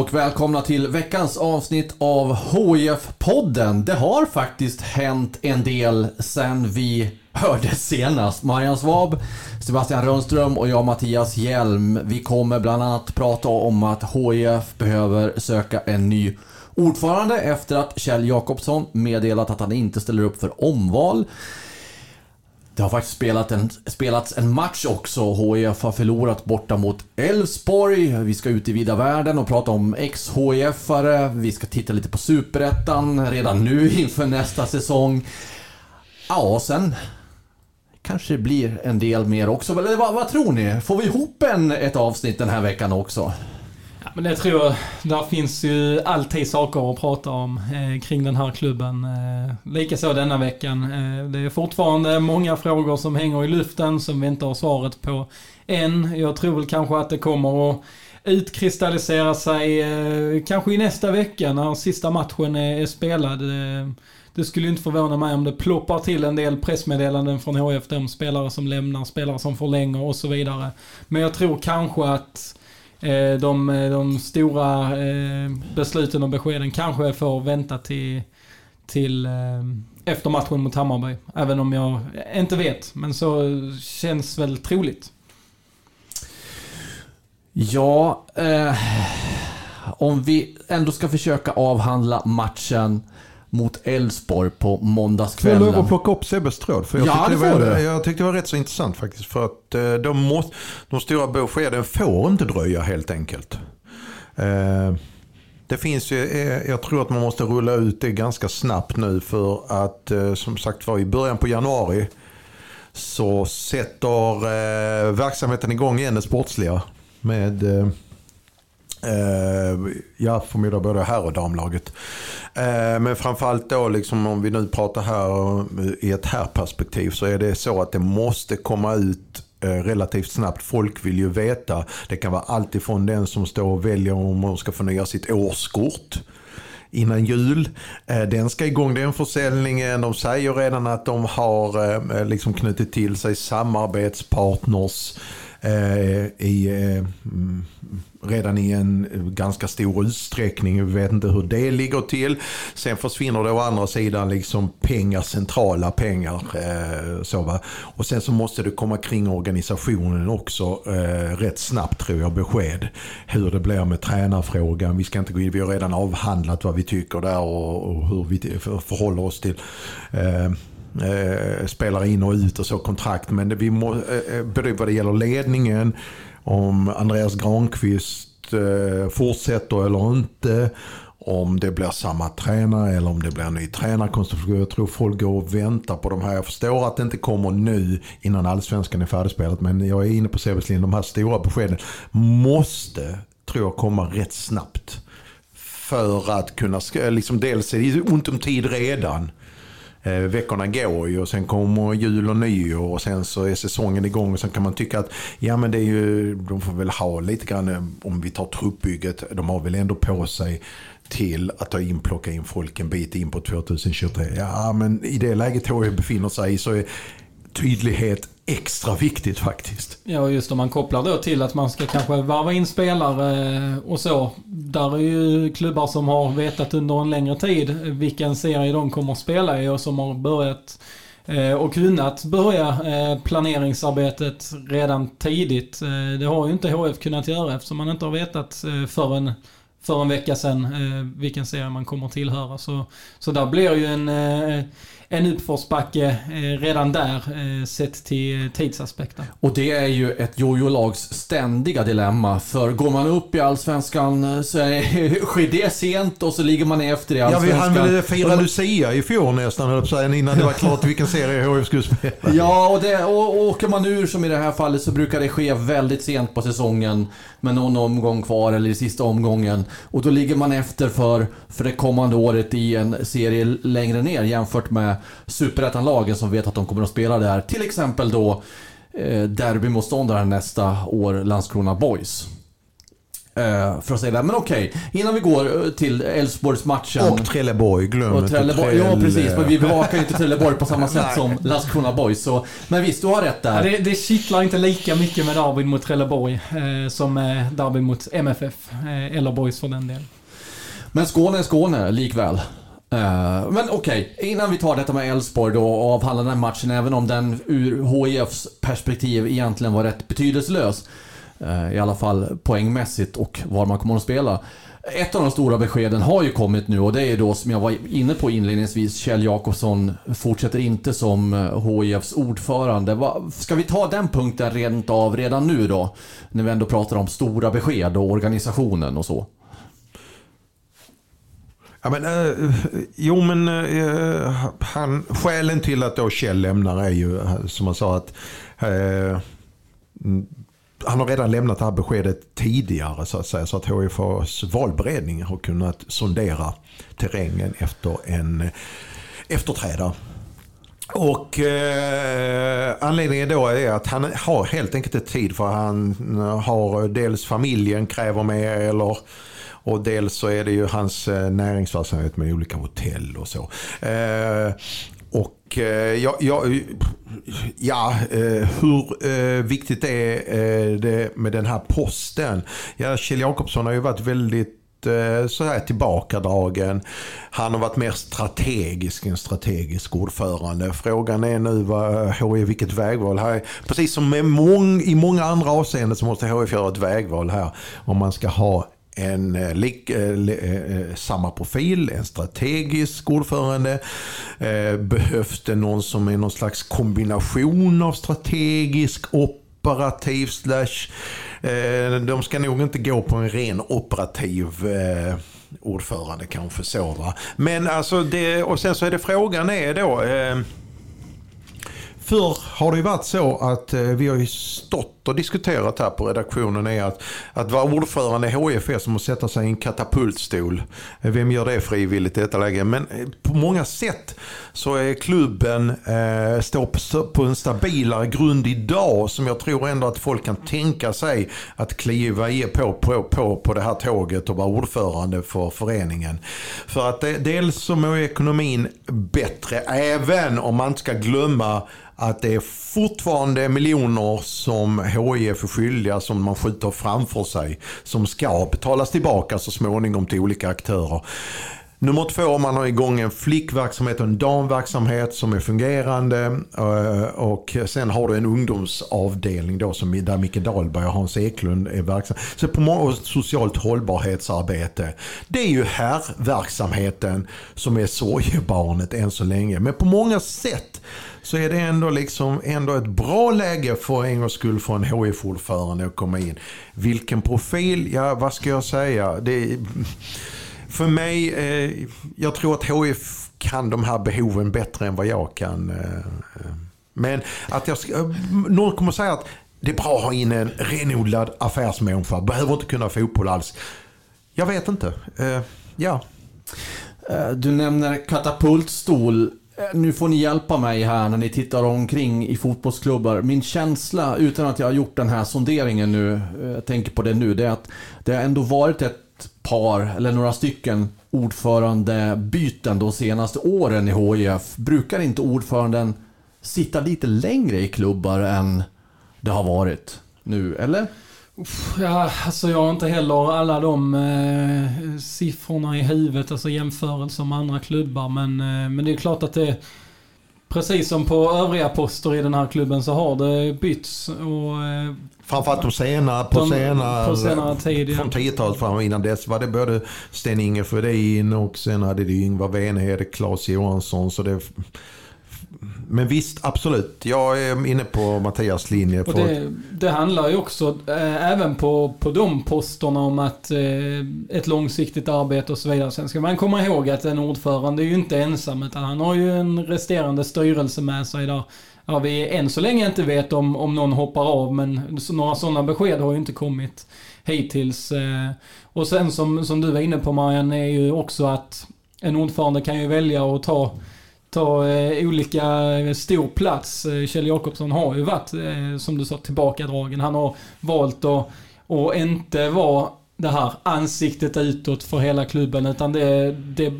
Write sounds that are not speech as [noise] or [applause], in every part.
Och välkomna till veckans avsnitt av HIF-podden. Det har faktiskt hänt en del sen vi hördes senast. Marian Svab, Sebastian Rönnström och jag Mattias Hjelm. Vi kommer bland annat prata om att HIF behöver söka en ny ordförande efter att Kjell Jakobsson meddelat att han inte ställer upp för omval. Det har faktiskt spelat en, spelats en match också. HIF har förlorat borta mot Elfsborg. Vi ska ut i vida världen och prata om ex-HIF-are. Vi ska titta lite på Superettan redan nu [laughs] inför nästa säsong. Ja, sen kanske det blir en del mer också. Eller vad, vad tror ni? Får vi ihop en, ett avsnitt den här veckan också? Men det tror jag. Där finns ju alltid saker att prata om eh, kring den här klubben. Eh, Likaså denna veckan. Eh, det är fortfarande många frågor som hänger i luften som vi inte har svaret på än. Jag tror väl kanske att det kommer att utkristallisera sig eh, kanske i nästa vecka när sista matchen är, är spelad. Eh, det skulle inte förvåna mig om det ploppar till en del pressmeddelanden från HF om spelare som lämnar, spelare som förlänger och så vidare. Men jag tror kanske att eh, Eh, de, eh, de stora eh, besluten och beskeden kanske får vänta till, till efter matchen mot Hammarby. Även om jag inte vet, men så känns väl troligt. Ja, eh, om vi ändå ska försöka avhandla matchen mot Elfsborg på Får jag måndagskvällen. lov att plocka upp Sebbes tråd? För jag, Ja, tyckte det var, jag tyckte det var rätt så intressant faktiskt. För att eh, de, må, de stora beskeden får inte dröja helt enkelt. Eh, det finns ju, eh, jag tror att man måste rulla ut det ganska snabbt nu för att som sagt var i början på januari så sätter verksamheten igång igen det sportsliga med Eh, jag förmodar både herr och damlaget. Eh, men framförallt då liksom om vi nu pratar här i ett herrperspektiv så är det så att det måste komma ut eh, relativt snabbt. Folk vill ju veta. Det kan vara allt ifrån den som står och väljer om de ska förnya sitt årskort innan jul. Den ska igång den försäljningen. De säger redan att de har liksom knutit till sig samarbetspartners Eh, i, eh, redan i en ganska stor utsträckning. Vi vet inte hur det ligger till. Sen försvinner det å andra sidan liksom pengar, centrala pengar. Eh, så va? Och sen så måste det komma kring organisationen också eh, rätt snabbt tror jag besked. Hur det blir med tränarfrågan. Vi ska inte gå in, vi har redan avhandlat vad vi tycker där och, och hur vi förhåller oss till eh, eh, spelare in och ut och så kontrakt. Men det, vi må, eh, eh, både vad det gäller ledningen, om Andreas Granqvist eh, fortsätter eller inte. Om det blir samma tränare eller om det blir en ny tränarkonstruktion. Jag tror folk går och väntar på de här. Jag förstår att det inte kommer nu innan allsvenskan är färdigspelat. Men jag är inne på Sebes. De här stora beskeden måste, tror jag, komma rätt snabbt. För att kunna, eh, liksom dels är det ont om tid redan. Eh, veckorna går ju och sen kommer jul och nyår och sen så är säsongen igång och sen kan man tycka att ja men det är ju, de får väl ha lite grann eh, om vi tar truppbygget, de har väl ändå på sig till att ta in, plocka in folk en bit in på 2023. Ja men i det läget HV befinner sig i så är tydlighet extra viktigt faktiskt. Ja, och just om man kopplar då till att man ska kanske varva in spelare eh, och så. Där är ju klubbar som har vetat under en längre tid vilken serie de kommer att spela i och som har börjat eh, och kunnat börja eh, planeringsarbetet redan tidigt. Det har ju inte HF kunnat göra eftersom man inte har vetat förrän för en vecka sedan vilken serie man kommer tillhöra. Så, så där blir ju en, en uppförsbacke eh, redan där eh, sett till tidsaspekten. Och det är ju ett jojo-lags ständiga dilemma. För går man upp i Allsvenskan eh, så är, [laughs] sker det sent och så ligger man efter i Ja, vi Allsvenskan. hann väl fira Lucia i fjol nästan, höll jag innan det var klart vilken serie HIF skulle spela. Ja, och, det, och åker man ur som i det här fallet så brukar det ske väldigt sent på säsongen. Med någon omgång kvar eller i sista omgången. Och då ligger man efter för, för det kommande året i en serie längre ner jämfört med Superettan-lagen som vet att de kommer att spela där. Till exempel då eh, derbymotståndaren nästa år, Landskrona Boys. Eh, för att säga det. Men okej, innan vi går eh, till Elfsborgsmatchen. Och Trelleborg, glöm Och inte Trelleborg, ja Trelle- precis, men vi bevakar ju inte Trelleborg på samma [laughs] sätt som Landskrona Boys. Så, men visst, du har rätt Ja, där. det, det kittlar inte lika mycket med derbyn mot Trelleborg eh, som eh, derbyn mot MFF. Eh, eller Boys för den delen. Men Skåne är Skåne likväl. Eh, men okej, innan vi tar detta med Elfsborg då och avhandlar den matchen, även om den ur HIFs perspektiv egentligen var rätt betydelselös. Eh, I alla fall poängmässigt och var man kommer att spela. Ett av de stora beskeden har ju kommit nu och det är då som jag var inne på inledningsvis, Kjell Jakobsson fortsätter inte som eh, HIFs ordförande. Ska vi ta den punkten rent av redan nu då? När vi ändå pratar om stora besked och organisationen och så. Ja, men, eh, jo men eh, han, skälen till att då Kjell lämnar är ju eh, som han sa att eh, han har redan lämnat det här beskedet tidigare så att säga. Så att HIFs valberedning har kunnat sondera terrängen efter en eh, efterträdare. Och eh, anledningen då är att han har helt enkelt inte tid för han har eh, dels familjen kräver mer eller och dels så är det ju hans eh, näringsverksamhet med olika hotell och så. Eh, och eh, ja, ja, ja eh, hur eh, viktigt är eh, det med den här posten? Ja, Kjell Jakobsson har ju varit väldigt eh, så här tillbakadragen. Han har varit mer strategisk än strategisk ordförande. Frågan är nu vad HIF, vilket vägval här. Precis som med mång, i många andra avseenden så måste HIF göra ett vägval här. Om man ska ha en eh, lik, eh, eh, eh, samma profil, en strategisk ordförande. Eh, behövs det någon som är någon slags kombination av strategisk, operativ slash... Eh, de ska nog inte gå på en ren operativ eh, ordförande kanske så va. Men alltså det, och sen så är det frågan är då... Eh, Förr har det ju varit så att vi har ju stått och diskuterat här på redaktionen är att, att vara ordförande i HIF är som att sätta sig i en katapultstol. Vem gör det frivilligt i detta läge? Men eh, på många sätt så är klubben eh, står på, på en stabilare grund idag som jag tror ändå att folk kan tänka sig att kliva i på, på, på, på det här tåget och vara ordförande för föreningen. För att det, dels så mår ekonomin bättre även om man inte ska glömma att det är fortfarande miljoner som HIF är skyldiga som man skjuter framför sig. Som ska betalas tillbaka så småningom till olika aktörer. Nummer två, man har igång en flickverksamhet och en damverksamhet som är fungerande. Eh, och sen har du en ungdomsavdelning då som där Micke Dahlberg och Hans Eklund är verksamma. Så på många och socialt hållbarhetsarbete. Det är ju här verksamheten som är sorgebarnet än så länge. Men på många sätt så är det ändå, liksom, ändå ett bra läge för en gångs skull för en HIF-ordförande att komma in. Vilken profil? Ja, vad ska jag säga? Det, för mig, eh, jag tror att HIF kan de här behoven bättre än vad jag kan. Eh. Men att jag ska, någon kommer säga att det är bra att ha in en renodlad affärsmänniska. Behöver inte kunna fotboll alls. Jag vet inte. Eh, ja. Eh, du nämner katapultstol. Eh, nu får ni hjälpa mig här när ni tittar omkring i fotbollsklubbar. Min känsla, utan att jag har gjort den här sonderingen nu, eh, jag tänker på det nu, det är att det har ändå varit ett par, eller några stycken, ordförandebyten de senaste åren i HIF. Brukar inte ordföranden sitta lite längre i klubbar än det har varit nu, eller? Ja, alltså jag har inte heller alla de eh, siffrorna i huvudet, alltså jämförelser med andra klubbar. Men, eh, men det är klart att det precis som på övriga poster i den här klubben så har det bytts. Och, eh, Framförallt de senare, på, De- senare, på senare tid. Från 10-talet fram innan dess var det både Sten-Inge Sjödin och sen hade det Yngvar Venhed, Claes Johansson. Så det, men visst, absolut. Jag är inne på Mattias linje. och det, det handlar ju också eh, även på, på de posterna om att eh, ett långsiktigt arbete och så vidare. Sen ska man komma ihåg att en ordförande är ju inte ensam utan han har ju en resterande styrelse med sig där. Ja, vi än så länge inte vet om, om någon hoppar av men så, några sådana besked har ju inte kommit hittills. Eh, och sen som, som du var inne på Marianne är ju också att en ordförande kan ju välja att ta ta eh, olika eh, stor plats. Eh, Kjell Jakobsson har ju varit, eh, som du sa, tillbakadragen. Han har valt att, att inte vara det här ansiktet utåt för hela klubben utan det, det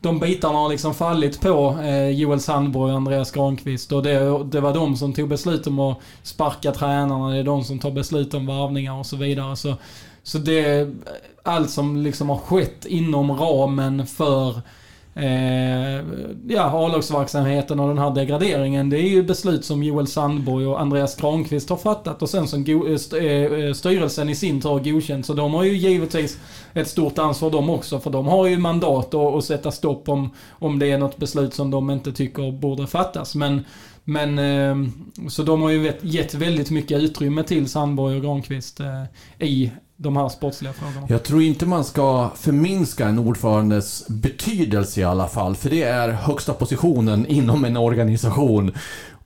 de bitarna har liksom fallit på eh, Joel Sandborg och Andreas Granqvist och det, det var de som tog beslut om att sparka tränarna, det är de som tar beslut om varvningar och så vidare. Så, så det, allt som liksom har skett inom ramen för eh, ja, A-lagsverksamheten och den här degraderingen. Det är ju beslut som Joel Sandborg och Andreas Granqvist har fattat och sen som eh, st- eh, eh, styrelsen i sin tur har godkänt. Så de har ju givetvis ett stort ansvar de också. För de har ju mandat att, att sätta stopp om, om det är något beslut som de inte tycker borde fattas. Men, men så de har ju gett väldigt mycket utrymme till Sandborg och Granqvist i de här sportsliga frågorna. Jag tror inte man ska förminska en ordförandes betydelse i alla fall, för det är högsta positionen inom en organisation.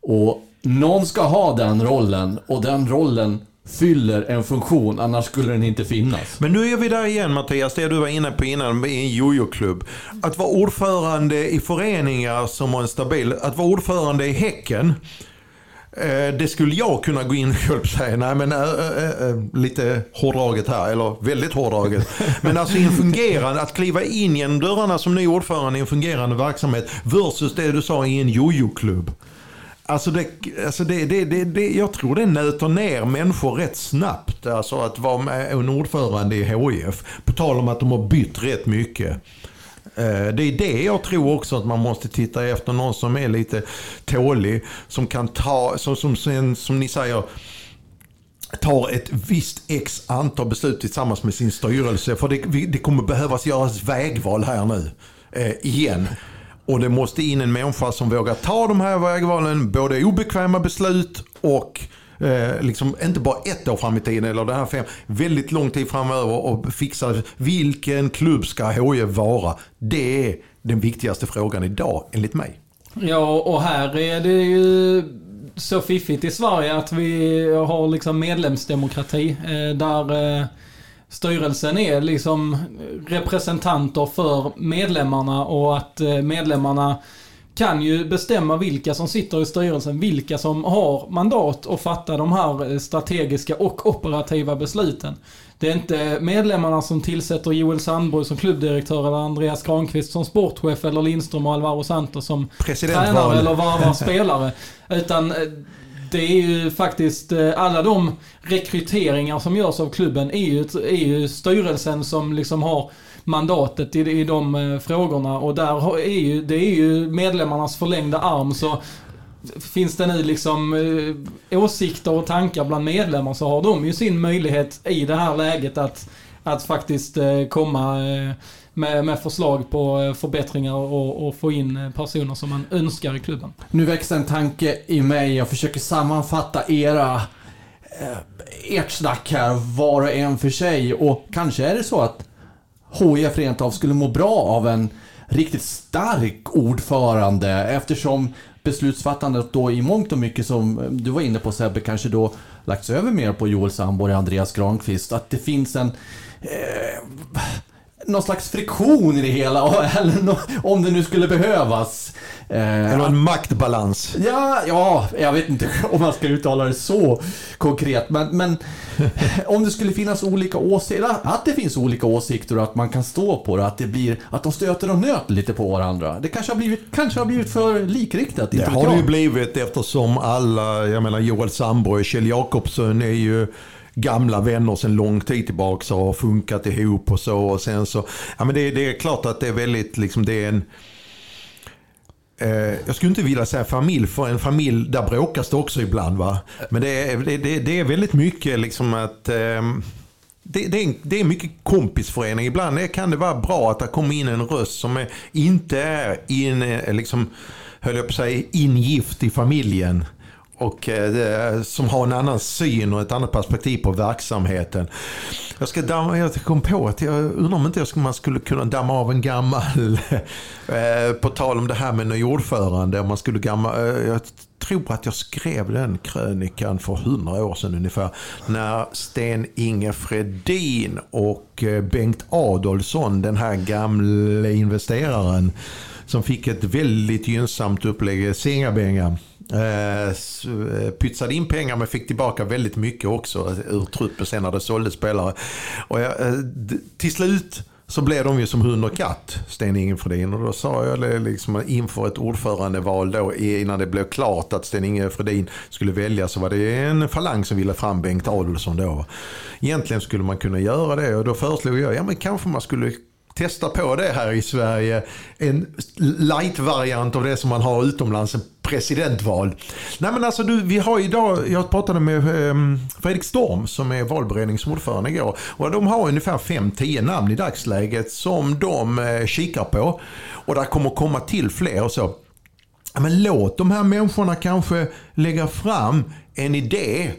Och någon ska ha den rollen, och den rollen fyller en funktion, annars skulle den inte finnas. Men nu är vi där igen Mattias, det du var inne på innan i en jojo-klubb. Att vara ordförande i föreningar som har en stabil... Att vara ordförande i Häcken. Eh, Det skulle jag kunna gå in och säga, nej men äh, äh, äh, lite hårdraget här, eller väldigt hårdraget. [laughs] Men alltså en fungerande, att kliva in genom dörrarna som ny ordförande i en fungerande verksamhet versus det du sa i en jojo-klubb. Alltså, det, alltså det, det, det, det, jag tror det nöter ner människor rätt snabbt. Alltså att vara en ordförande i HIF. På tal om att de har bytt rätt mycket. Eh, det är det jag tror också att man måste titta efter. Någon som är lite tålig. Som kan ta, som, som, som, som ni säger, tar ett visst x antal beslut tillsammans med sin styrelse. För det, det kommer behövas göras vägval här nu. Eh, igen. Och det måste in en människa som vågar ta de här vägvalen. Både obekväma beslut och eh, liksom inte bara ett år fram i tiden eller det här fem. Väldigt lång tid framöver och fixa vilken klubb ska HIF vara. Det är den viktigaste frågan idag enligt mig. Ja, och här är det ju så fiffigt i Sverige att vi har liksom medlemsdemokrati. Eh, där eh, styrelsen är liksom representanter för medlemmarna och att eh, medlemmarna kan ju bestämma vilka som sitter i styrelsen, vilka som har mandat att fatta de här eh, strategiska och operativa besluten. Det är inte medlemmarna som tillsätter Joel Sandborg som klubbdirektör eller Andreas Granqvist som sportchef eller Lindström och Alvaro Santos som tränare eller varvar spelare. Utan eh, det är ju faktiskt eh, alla de rekryteringar som görs av klubben är ju, är ju styrelsen som liksom har mandatet i, i de eh, frågorna och där är ju, det är ju medlemmarnas förlängda arm så Finns det nu liksom eh, åsikter och tankar bland medlemmar så har de ju sin möjlighet i det här läget att, att faktiskt eh, komma eh, med, med förslag på eh, förbättringar och, och få in eh, personer som man önskar i klubben. Nu växer en tanke i mig. Jag försöker sammanfatta era ert snack här, var och en för sig. Och kanske är det så att HIF rent av skulle må bra av en riktigt stark ordförande eftersom beslutsfattandet då i mångt och mycket som du var inne på Sebbe kanske då lagts över mer på Joel Sandborg och Andreas Granqvist. Att det finns en eh, någon slags friktion i det hela, eller nå- om det nu skulle behövas. Eh, Eller en maktbalans. Ja, ja, jag vet inte [laughs] om man ska uttala det så konkret, men, men [laughs] om det skulle finnas olika åsikter, att det finns olika åsikter och att man kan stå på det, att det blir, att de stöter och nöter lite på varandra. Det kanske har blivit, kanske har blivit för likriktat, Det har det ju blivit eftersom alla, jag menar Joel Sandborg och Kjell Jakobsson är ju gamla vänner sedan lång tid tillbaka och har funkat ihop och så. Och sen så ja, men det, det är klart att det är väldigt, liksom det är en eh, jag skulle inte vilja säga familj, för en familj där bråkas det också ibland. va. Men det är, det, det, det är väldigt mycket liksom att... Ehm, det, det, är, det är mycket kompisförening. Ibland kan det vara bra att det kommer in en röst som är, inte är in, eh, liksom, höll jag på att säga, ingift i familjen och eh, som har en annan syn och ett annat perspektiv på verksamheten. Jag, ska damma, jag kom på att jag undrar om inte man skulle kunna damma av en gammal, [laughs] eh, på tal om det här med ny ordförande, om man skulle gamma, eh, jag tror att jag skrev den krönikan för hundra år sedan ungefär. När Sten-Inge Fredin och eh, Bengt Adolfsson, den här gamla investeraren, som fick ett väldigt gynnsamt upplägg, eh, Sengabenga Eh, eh, pytsade in pengar men fick tillbaka väldigt mycket också ur truppen sen när det såldes spelare. Och jag, eh, till slut så blev de ju som hund och katt, Sten Inge Och då sa jag det liksom inför ett ordförandeval då innan det blev klart att Sten Ingefredin skulle välja så var det en falang som ville fram Bengt Adolfsson då. Egentligen skulle man kunna göra det och då föreslog jag, ja men kanske man skulle testa på det här i Sverige. En light-variant av det som man har utomlands, en presidentval. Nej men alltså du, vi har idag, jag pratade med um, Fredrik Storm som är valberedningsordförande igår. Och de har ungefär 5-10 namn i dagsläget som de uh, kikar på. Och där kommer komma till fler och så. Men låt de här människorna kanske lägga fram en idé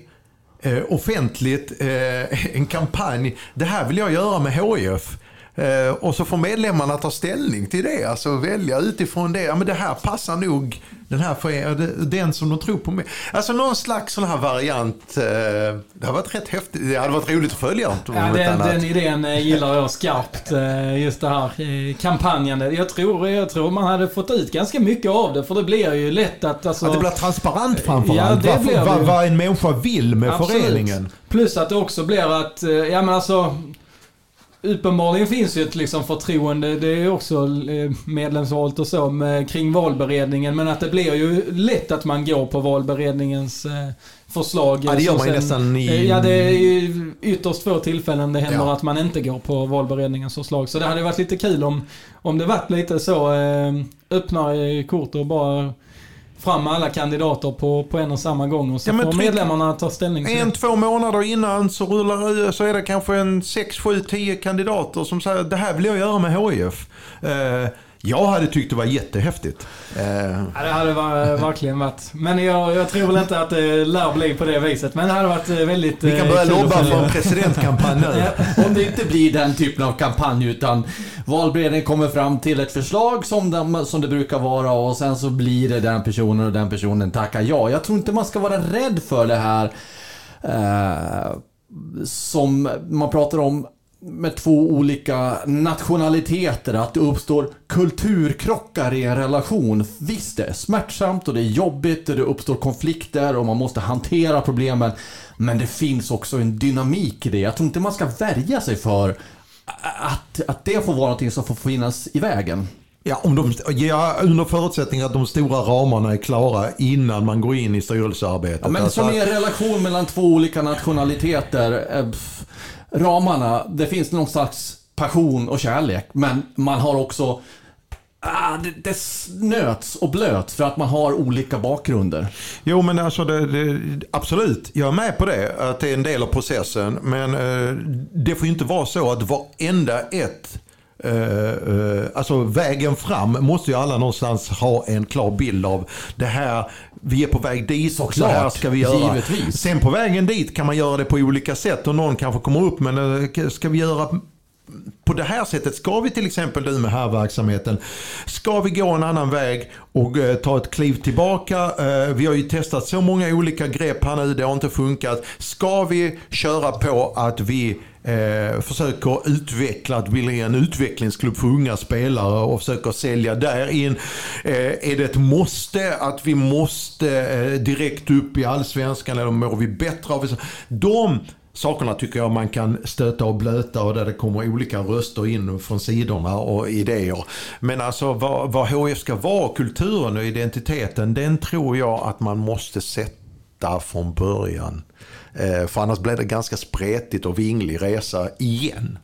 eh, offentligt, eh, [laughs] en kampanj. Det här vill jag göra med HIF. Eh, och så får medlemmarna ta ställning till det, alltså välja utifrån det. Ja, men det här passar nog den här för den som de tror på mer. Alltså någon slags sån här variant. Eh, det har varit rätt häftigt. Det hade varit roligt att följa. Ja, den, den idén eh, gillar jag skarpt. Just det här kampanjen. Jag tror, jag tror man hade fått ut ganska mycket av det. För det blir ju lätt att... Alltså, att det blir transparent framförallt. Ja, vad, vad, vad en människa vill med Absolut. föreningen. Plus att det också blir att, ja men alltså Uppenbarligen finns ju ett liksom förtroende, det är också eh, medlemsvalt och så, med, kring valberedningen. Men att det blir ju lätt att man går på valberedningens eh, förslag. Ja, det gör man ju nästan i... Eh, ja, det är ju ytterst få tillfällen det händer ja. att man inte går på valberedningens förslag. Så det hade varit lite kul om, om det varit lite så, öppna kort och bara fram alla kandidater på, på en och samma gång och så ja, får medlemmarna ta ställning till En, två månader innan så, rullar, så är det kanske en 6, 7, 10 kandidater som säger det här vill jag göra med HIF. Eh, jag hade tyckt det var jättehäftigt. Eh. Ja, det hade verkligen varit. Men jag, jag, tror väl inte att det lär bli på det viset. Men det hade varit eh, väldigt Vi kan börja eh, lobba för en presidentkampanj [laughs] ja, om det inte blir den typen av kampanj utan valberedningen kommer fram till ett förslag som, de, som det brukar vara och sen så blir det den personen och den personen tackar ja. Jag tror inte man ska vara rädd för det här eh, som man pratar om med två olika nationaliteter, att det uppstår kulturkrockar i en relation. Visst, det är smärtsamt och det är jobbigt och det uppstår konflikter och man måste hantera problemen. Men det finns också en dynamik i det. Jag tror inte man ska värja sig för att, att det får vara någonting som får finnas i vägen. Ja, om de, ja, under förutsättning att de stora ramarna är klara innan man går in i styrelsearbetet. Ja, men alltså, som i en relation mellan två olika nationaliteter. Ramarna, det finns någon slags passion och kärlek. Men man har också Ah, det, det nöts och blöts för att man har olika bakgrunder. Jo men alltså det, det, absolut, jag är med på det. Att det är en del av processen. Men eh, det får ju inte vara så att varenda ett Uh, uh, alltså vägen fram måste ju alla någonstans ha en klar bild av. Det här, vi är på väg dit Såklart, så här ska vi göra. Givetvis. Sen på vägen dit kan man göra det på olika sätt och någon kanske kommer upp men uh, ska vi göra på det här sättet, ska vi till exempel nu med här verksamheten, ska vi gå en annan väg och eh, ta ett kliv tillbaka? Eh, vi har ju testat så många olika grepp här nu, det har inte funkat. Ska vi köra på att vi eh, försöker utveckla, att vi en utvecklingsklubb för unga spelare och försöker sälja där in. Eh, är det ett måste att vi måste eh, direkt upp i allsvenskan eller mår vi bättre av det? De sakerna tycker jag man kan stöta och blöta och där det kommer olika röster in från sidorna och idéer. Men alltså vad, vad HF ska vara, kulturen och identiteten, den tror jag att man måste sätta från början. Eh, för annars blir det ganska spretigt och vinglig resa igen.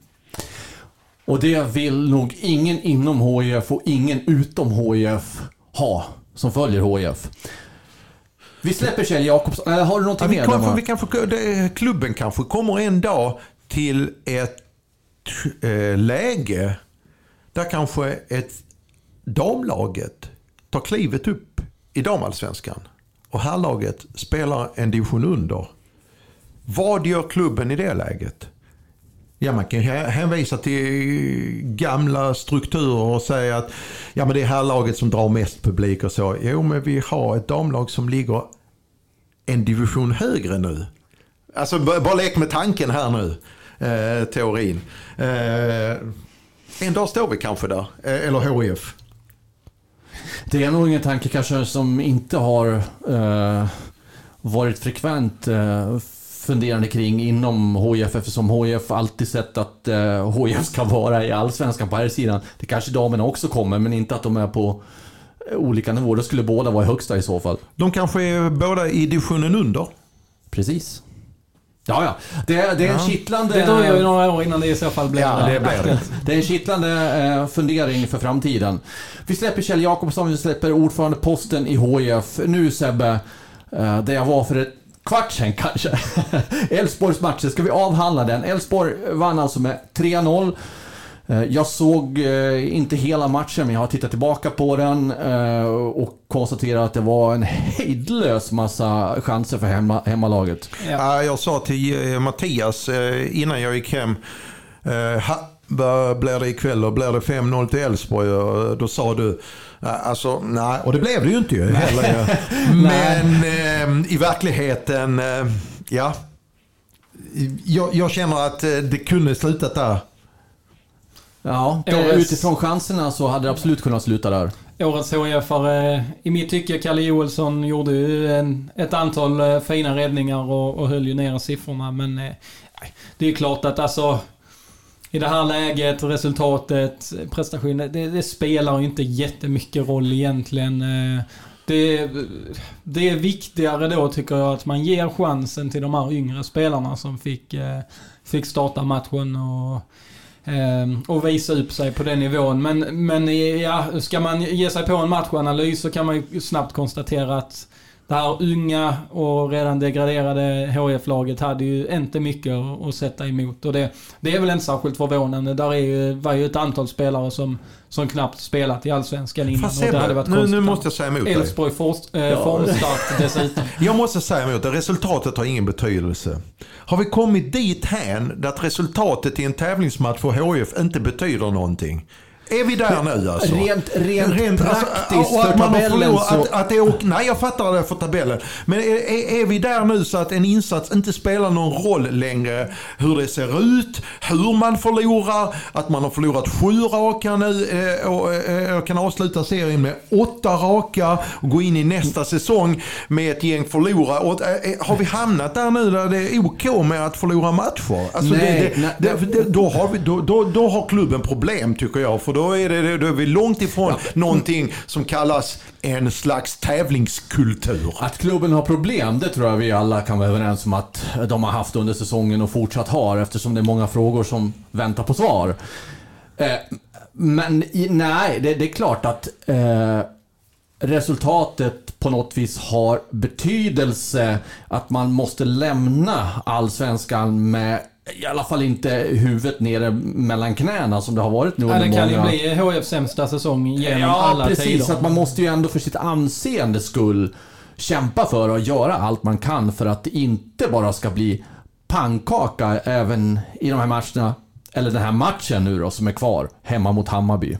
Och det vill nog ingen inom HIF och ingen utom HIF ha som följer HIF. Vi släpper Kjell Jakobsson. Äh, har du någonting Ja, mer? kanske, vi kanske, det, klubben kanske kommer en dag till ett eh, läge där kanske ett damlaget tar klivet upp i damallsvenskan och herrlaget spelar en division under. Vad gör klubben i det läget? Ja, man kan hänvisa till gamla strukturer och säga att ja, men det är herrlaget som drar mest publik och så. Jo, men vi har ett damlag som ligger en division högre nu. Alltså bara lek med tanken här nu, eh, teorin. Eh, en dag står vi kanske där, eh, eller HIF. Det är nog ingen tanke kanske som inte har eh, varit frekvent eh, funderande kring inom HIF eftersom HIF alltid sett att eh, HIF ska vara i allsvenskan på här sidan. Det kanske damerna också kommer men inte att de är på eh, olika nivåer. Då skulle båda vara i högsta i så fall. De kanske är båda i divisionen under. Precis. Ja, ja. Det, är- det är en Ja. kittlande... Det dröjer ju några år innan det i så fall blir Ja, det blir det. Det är en kittlande eh, fundering för framtiden. Vi släpper Kjell Jakobsson, vi släpper ordförandeposten i HIF. Nu Sebbe, eh, där jag var för ett kvart sen kanske. [laughs] Elfsborgs matcher, ska vi avhandla den? Elfsborg vann alltså med 3-0. Eh, Jag såg eh, inte hela matchen, men jag har tittat tillbaka på den eh, och konstaterat att det var en hejdlös massa chanser för hemma, hemmalaget. Ja. Ja, jag sa till Mattias innan jag gick hem, vad blir det ikväll och blir det 5-0 till Elfsborg? Då sa du, alltså nej, och det blev det ju inte ju heller. [laughs] Men eh, i verkligheten, eh, ja. Jag, jag känner att eh, det kunde slutat där. Ja, då, Eh, utifrån chanserna så hade det absolut kunnat sluta där. Årets HIF-are, i mitt tycke, Kalle Joelsson gjorde ju en, ett antal eh, fina räddningar och, och höll ju ner siffrorna. Men eh, det är klart att alltså i det här läget, resultatet, prestationen, det, det spelar ju inte jättemycket roll egentligen. Eh, det, det är viktigare då tycker jag att man ger chansen till de här yngre spelarna som fick, eh, fick starta matchen och ehm, och visa upp sig på den nivån. Men, men ja, ska man ge sig på en matchanalys så kan man ju snabbt konstatera att det här unga och redan degraderade HF-laget hade ju inte mycket att, sätta emot. Och det, det är väl inte särskilt förvånande. Där är ju, var ju ett antal spelare som, som knappt spelat i Allsvenskan innan. Fast och det hade varit nu, nu måste jag säga emot dig. Elfsborg for, eh, formstarkt [laughs] dessutom. Jag måste säga emot det. Resultatet har ingen betydelse. Har vi kommit dit hän att resultatet i en tävlingsmatch för HIF inte betyder någonting? Är vi där nu alltså? Rent, rent, alltså, praktiskt och att för tabellen så... Att, att det är, nej, jag fattar det för tabellen. Men är, är, vi där nu så att en insats inte spelar någon roll längre? Hur det ser ut, hur man förlorar, att man har förlorat sju raka nu eh, och eh, kan avsluta serien med åtta raka och gå in i nästa säsong med ett gäng förlora. Och, eh, har vi hamnat där nu där det är OK med att förlora matcher? Alltså Nej, det, det, nej, det, det, då, har vi, då, då, då har klubben problem tycker jag. För då är, det, då är vi långt ifrån någonting som kallas en slags tävlingskultur. Att klubben har problem, det tror jag vi alla kan vara överens om att de har haft under säsongen och fortsatt har eftersom det är många frågor som väntar på svar. Eh, men i, nej, det, det är klart att eh, resultatet på något vis har betydelse. Att man måste lämna allsvenskan med i alla fall inte huvudet nere mellan knäna som det har varit nu Ja, under det kan ju många... bli HFs sämsta säsong genom Ja, alla precis. tider. Att man måste ju ändå för sitt anseende skull kämpa för och göra allt man kan för att det inte bara ska bli pannkaka även i de här matcherna. Eller den här matchen nu då som är kvar, hemma mot Hammarby.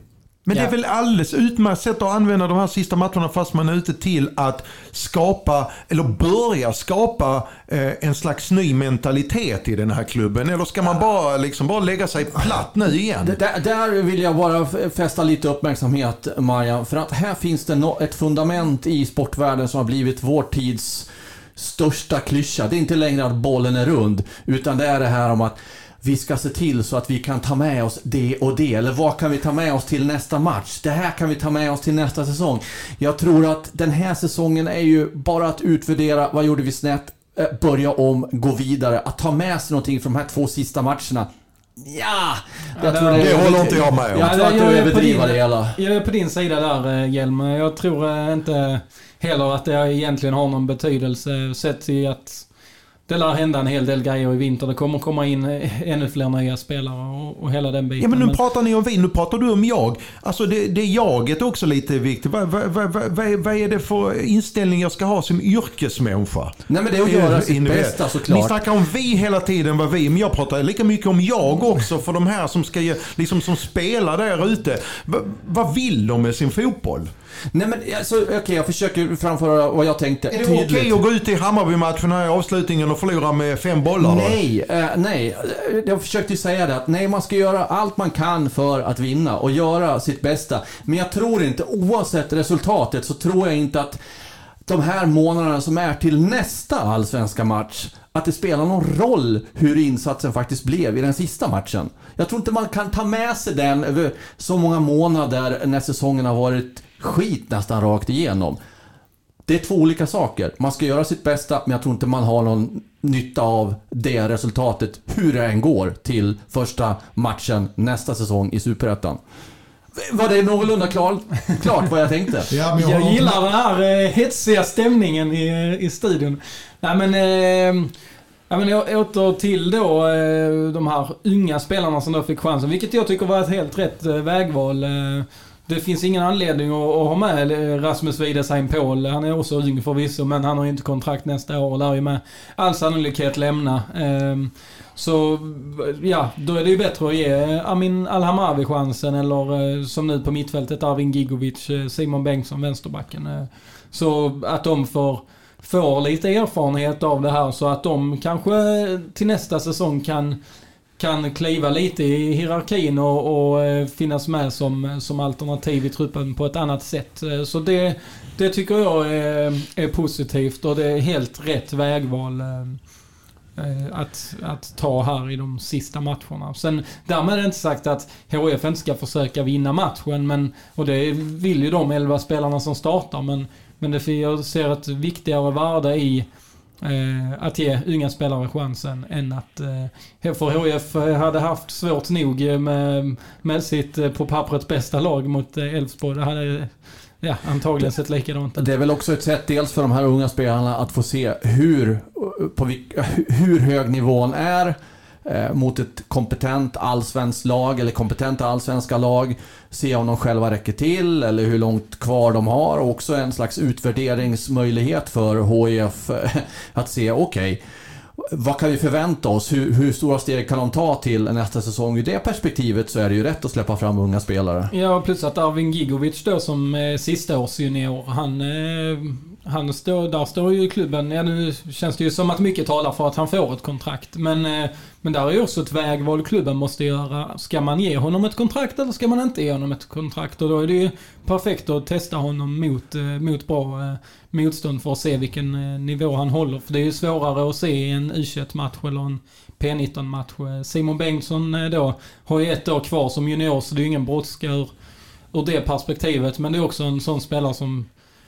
Men det Ja. är väl alldeles utmärkt sätt att använda de här sista matcherna fast man är ute till att skapa, eller börja skapa eh, en slags ny mentalitet i den här klubben. Eller ska man bara, liksom, bara lägga sig platt nu igen? Det- Där, där vill jag bara fästa lite uppmärksamhet, Maja. För att här finns det nå- ett fundament i sportvärlden som har blivit vår tids största klyscha. Det är inte längre att bollen är rund, utan det är det här om att vi ska se till så att vi kan ta med oss det och det. Eller vad kan vi ta med oss till nästa match? Det här kan vi ta med oss till nästa säsong. Jag tror att den här säsongen är ju bara att utvärdera, vad gjorde vi snett? Eh, Börja om, gå vidare. Att ta med sig någonting från de här två sista matcherna. Ja, Ja, jag tror det- Det håller inte jag med om. Jag tror Ja, att du jag är på din- det hela. Jag är på din sida där eh, Hjelm. Jag tror eh, inte heller att det egentligen har någon betydelse sett till att det lär hända en hel del grejer i vinter. Det kommer komma in eh, ännu fler nya spelare och, och hela den biten. Ja men nu Men- pratar ni om vi, nu pratar du om jag. Alltså det, det jaget är också lite viktigt. Vad, vad, vad, vad, vad är- det för inställning jag ska ha som yrkesmänniska? Nej men det är att göra sitt bästa Ni såklart. snackar om vi hela tiden, vad vi, men jag pratar lika mycket om jag också för de här som ska ge- liksom som spelar där ute. Va, vad vill de med sin fotboll? Nej men alltså, okej jag försöker framföra vad jag tänkte Är det okej tydligt. att gå ut i Hammarby-matchen i avslutningen och förlora med fem bollar? Nej, eh, nej. Jag försökte ju säga det att nej, man ska göra allt man kan för att vinna och göra sitt bästa. Men jag tror inte, oavsett resultatet, så tror jag inte att de här månaderna som är till nästa allsvenska match, att det spelar någon roll hur insatsen faktiskt blev i den sista matchen. Jag tror inte man kan ta med sig den över så många månader när säsongen har varit skit nästan rakt igenom. Det är två olika saker. Man ska göra sitt bästa, men jag tror inte man har någon nytta av det resultatet, hur det än går, till första matchen nästa säsong i Superettan. Var det någorlunda klar, klart vad jag tänkte? [laughs] Ja, men jag, Jag gillar den här eh, hetsiga stämningen i, i studion. Nej men... Eh, ja, men åter till då eh, de här unga spelarna som då fick chansen. Vilket jag tycker var ett helt rätt eh, vägval. Det finns ingen anledning att, att ha med Rasmus Wiedesheim Paul. Han är också ung förvisso, men han har ju inte kontrakt nästa år och lär ju med all sannolikhet lämna. Ehm, så ja, då är det ju bättre att ge eh, Amin Alhamavi chansen eller eh, som nu på mittfältet Arvin Gigovic, eh, Simon Bengtsson, vänsterbacken. Så att de får, får lite erfarenhet av det här så att de kanske till nästa säsong kan kan kliva lite i hierarkin och, och eh, finnas med som, som alternativ i truppen på ett annat sätt. Eh, så det, det tycker jag är, är positivt och det är helt rätt vägval eh, att, att ta här i de sista matcherna. Sen därmed är det inte sagt att HF inte ska försöka vinna matchen, men, och det vill ju de 11 spelarna som startar, men, men det, jag ser ett viktigare värde i eh, att ge unga spelare chansen än att eh, för HF hade haft svårt nog med, med sitt eh, på pappret bästa lag mot eh, Elfsborg. Det hade ja, antagligen sett likadant ut. Det är väl också ett sätt dels för de här unga spelarna att få se hur, på hur hög nivån är eh, mot ett kompetent allsvenskt lag eller kompetenta allsvenska lag. Se om de själva räcker till eller hur långt kvar de har. Och också en slags utvärderingsmöjlighet för HIF eh, att se, okej, vad kan vi förvänta oss? Hur, hur stora steg kan de ta till nästa säsong? Ur det perspektivet så är det ju rätt att släppa fram unga spelare. Ja, plus att Arvin Gigovic då som eh, sista års junior, han, eh, han står, där står ju klubben, ja nu känns det ju som att mycket talar för att han får ett kontrakt. Men, eh, men där är ju också ett vägval klubben måste göra. Ska man ge honom ett kontrakt eller ska man inte ge honom ett kontrakt? Och då är det ju perfekt att testa honom mot, eh, mot bra eh, motstånd för att se vilken nivå han håller. För det är ju svårare att se i en U21-match eller en P19-match. Simon Bengtsson då har ju ett år kvar som junior så det är ju ingen brådska ur, ur det perspektivet. Men det är också en sån spelare som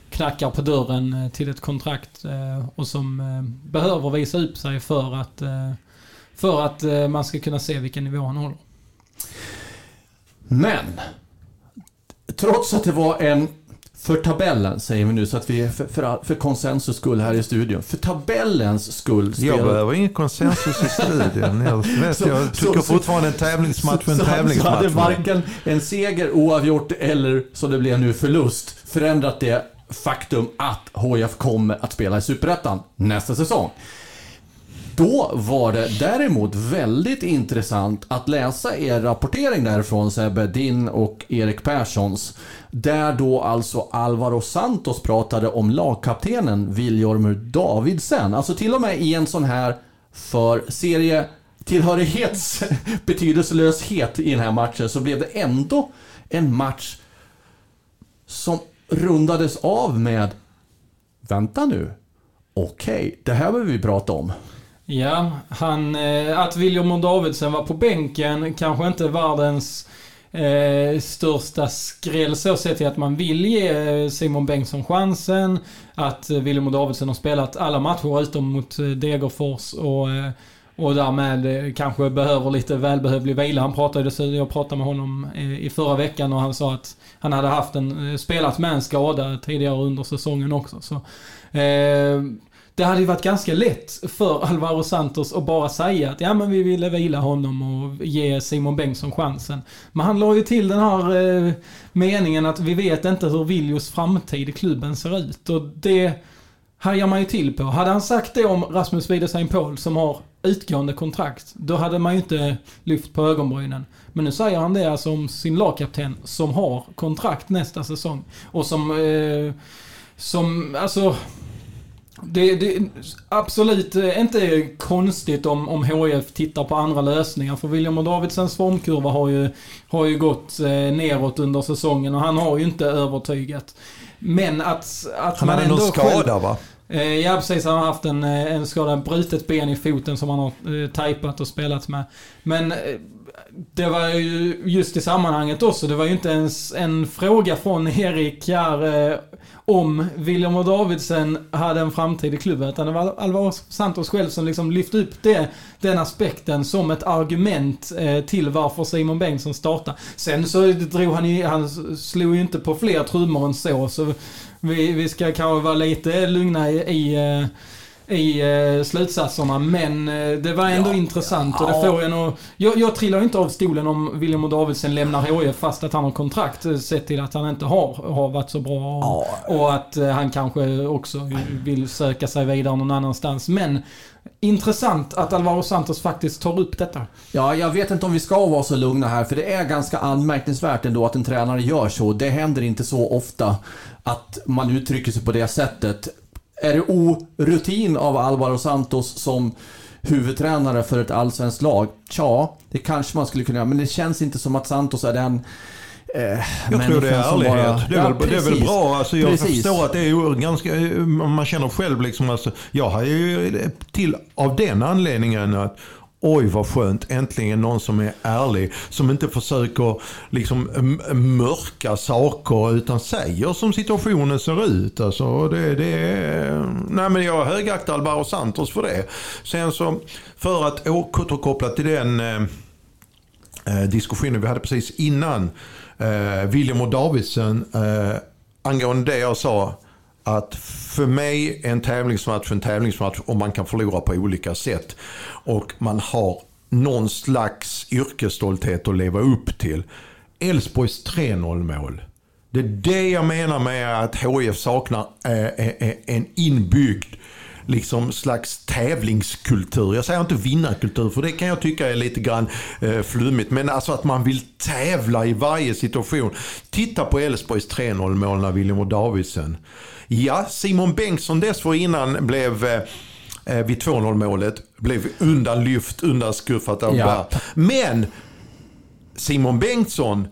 knackar på dörren eh, till ett kontrakt eh, och som eh, behöver visa upp sig för att, för att man ska kunna se vilken nivå han håller. Men, trots att det var en, för tabellen säger vi nu så att vi är för, för, för konsensus skull här i studion. För tabellens skull. Jag spelar- behöver ingen konsensus i studion. [laughs] Jag, vet, Så- jag så- tycker så- fortfarande en tävlingsmatch är en så, så hade tävlingsmatch. varken en seger oavgjort eller, som det blev nu, förlust förändrat det faktum att HIF kommer att spela i Superettan nästa säsong. Då var det däremot väldigt intressant att läsa er rapportering därifrån Sebbe, din och Erik Perssons. Där då alltså Alvaro Santos pratade om lagkaptenen Viljormur Davidsen. Alltså till och med i en sån här för serie tillhörighets [laughs] betydelselöshet i den här matchen så blev det ändå en match som rundades av med Vänta nu. Okej, det här behöver vi prata om. Ja, han, eh, att William Davidsen var på bänken kanske inte världens eh, största skräll så sett till att man vill ge eh, Simon Bengtsson chansen. Att eh, William och Davidsen har spelat alla matcher utom mot Degerfors och, eh, och därmed eh, kanske behöver lite välbehövlig vila. Han pratade, jag pratade med honom eh, i förra veckan och han sa att han hade haft en, eh, spelat med en skada tidigare under säsongen också. Så, eh, det hade ju varit ganska lätt för [laughs] Alvaro Santos att bara säga att ja men vi ville vila honom och ge Simon Bengtsson chansen. Men han la ju till den här eh, meningen att vi vet inte hur Viljos framtid i klubben ser ut. Och det hajar man ju till på. Hade han sagt det om Rasmus Wiedesheim Paul som har utgående kontrakt, då hade man ju inte lyft på ögonbrynen. Men nu säger han det alltså om sin lagkapten som har kontrakt nästa säsong. Och som, eh, som, alltså det, det är absolut eh, inte konstigt om, om HF tittar på andra lösningar. För William och Davidsens formkurva har ju, har ju gått eh, neråt under säsongen och han har ju inte övertygat. Men att, att han man hade ändå någon skada själv, va? Eh, ja precis, han har haft en, eh, en skada, brutet ben i foten som han har eh, tajpat och spelat med. Men eh, det var ju just i sammanhanget också, det var ju inte ens en fråga från Erik här eh, om William och Davidsen hade en framtid i klubben. Utan det var Alvaro Santos själv som liksom lyfte upp det, den aspekten som ett argument eh, till varför Simon Bengtsson startade. Sen så drog han ju, han slog ju inte på fler trummor än så. Så vi, vi ska kanske vara lite lugna i, i eh, i eh, slutsatserna. Men eh, det var ändå ja, intressant och det får en att... Jag, jag trillar inte av stolen om William och Davidsen lämnar HIF fast att han har kontrakt. Sett till att han inte har, har varit så bra. Och, ja. och att eh, han kanske också vill söka sig vidare någon annanstans. Men Intressant att Alvaro Santos faktiskt tar upp detta. Ja, jag vet inte om vi ska vara så lugna här, för det är ganska anmärkningsvärt ändå att en tränare gör så. Det händer inte så ofta att man uttrycker sig på det sättet. Är det orutin av Alvaro Santos som huvudtränare för ett allsvenskt lag? Tja, det kanske man skulle kunna göra, men det känns inte som att Santos är den Eh, jag tror det är ärlighet. Bara, det, är ja, väl, det är väl bra. Alltså, jag precis. förstår att det är ganska, man känner själv liksom, alltså, jag har ju till av den anledningen att Oj vad skönt, äntligen någon som är ärlig. Som inte försöker liksom mörka saker utan säger som situationen ser ut. Alltså, det, det är, nej men jag högaktar Alvaro Santos för det. Sen så, för att återkoppla till den eh, eh, diskussionen vi hade precis innan. Eh, William och Davidsen, eh, angående det jag sa att för mig är en tävlingsmatch en tävlingsmatch och man kan förlora på olika sätt. Och man har någon slags yrkesstolthet att leva upp till. Elfsborgs 3-0 mål. Det är det jag menar med att HIF saknar eh, eh, eh, en inbyggd liksom slags tävlingskultur. Jag säger inte vinnarkultur för det kan jag tycka är lite grann eh, flummigt. Men alltså att man vill tävla i varje situation. Titta på Elfsborgs 3-0 mål när William och Davidsen. Ja, Simon Bengtsson dessförinnan blev eh, eh vid 2-0 målet blev undanlyft, undanskuffat av ja. Men Simon Bengtsson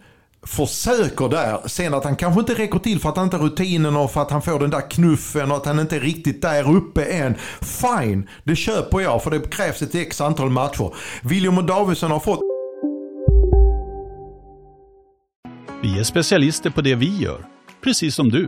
försöker där. Sen att han kanske inte räcker till för att han inte har rutinen och för att han får den där knuffen och att han inte är riktigt där uppe än. Fine, det köper jag för det krävs ett x antal matcher. William och Davidsson har fått... Vi är specialister på det vi gör, precis som du.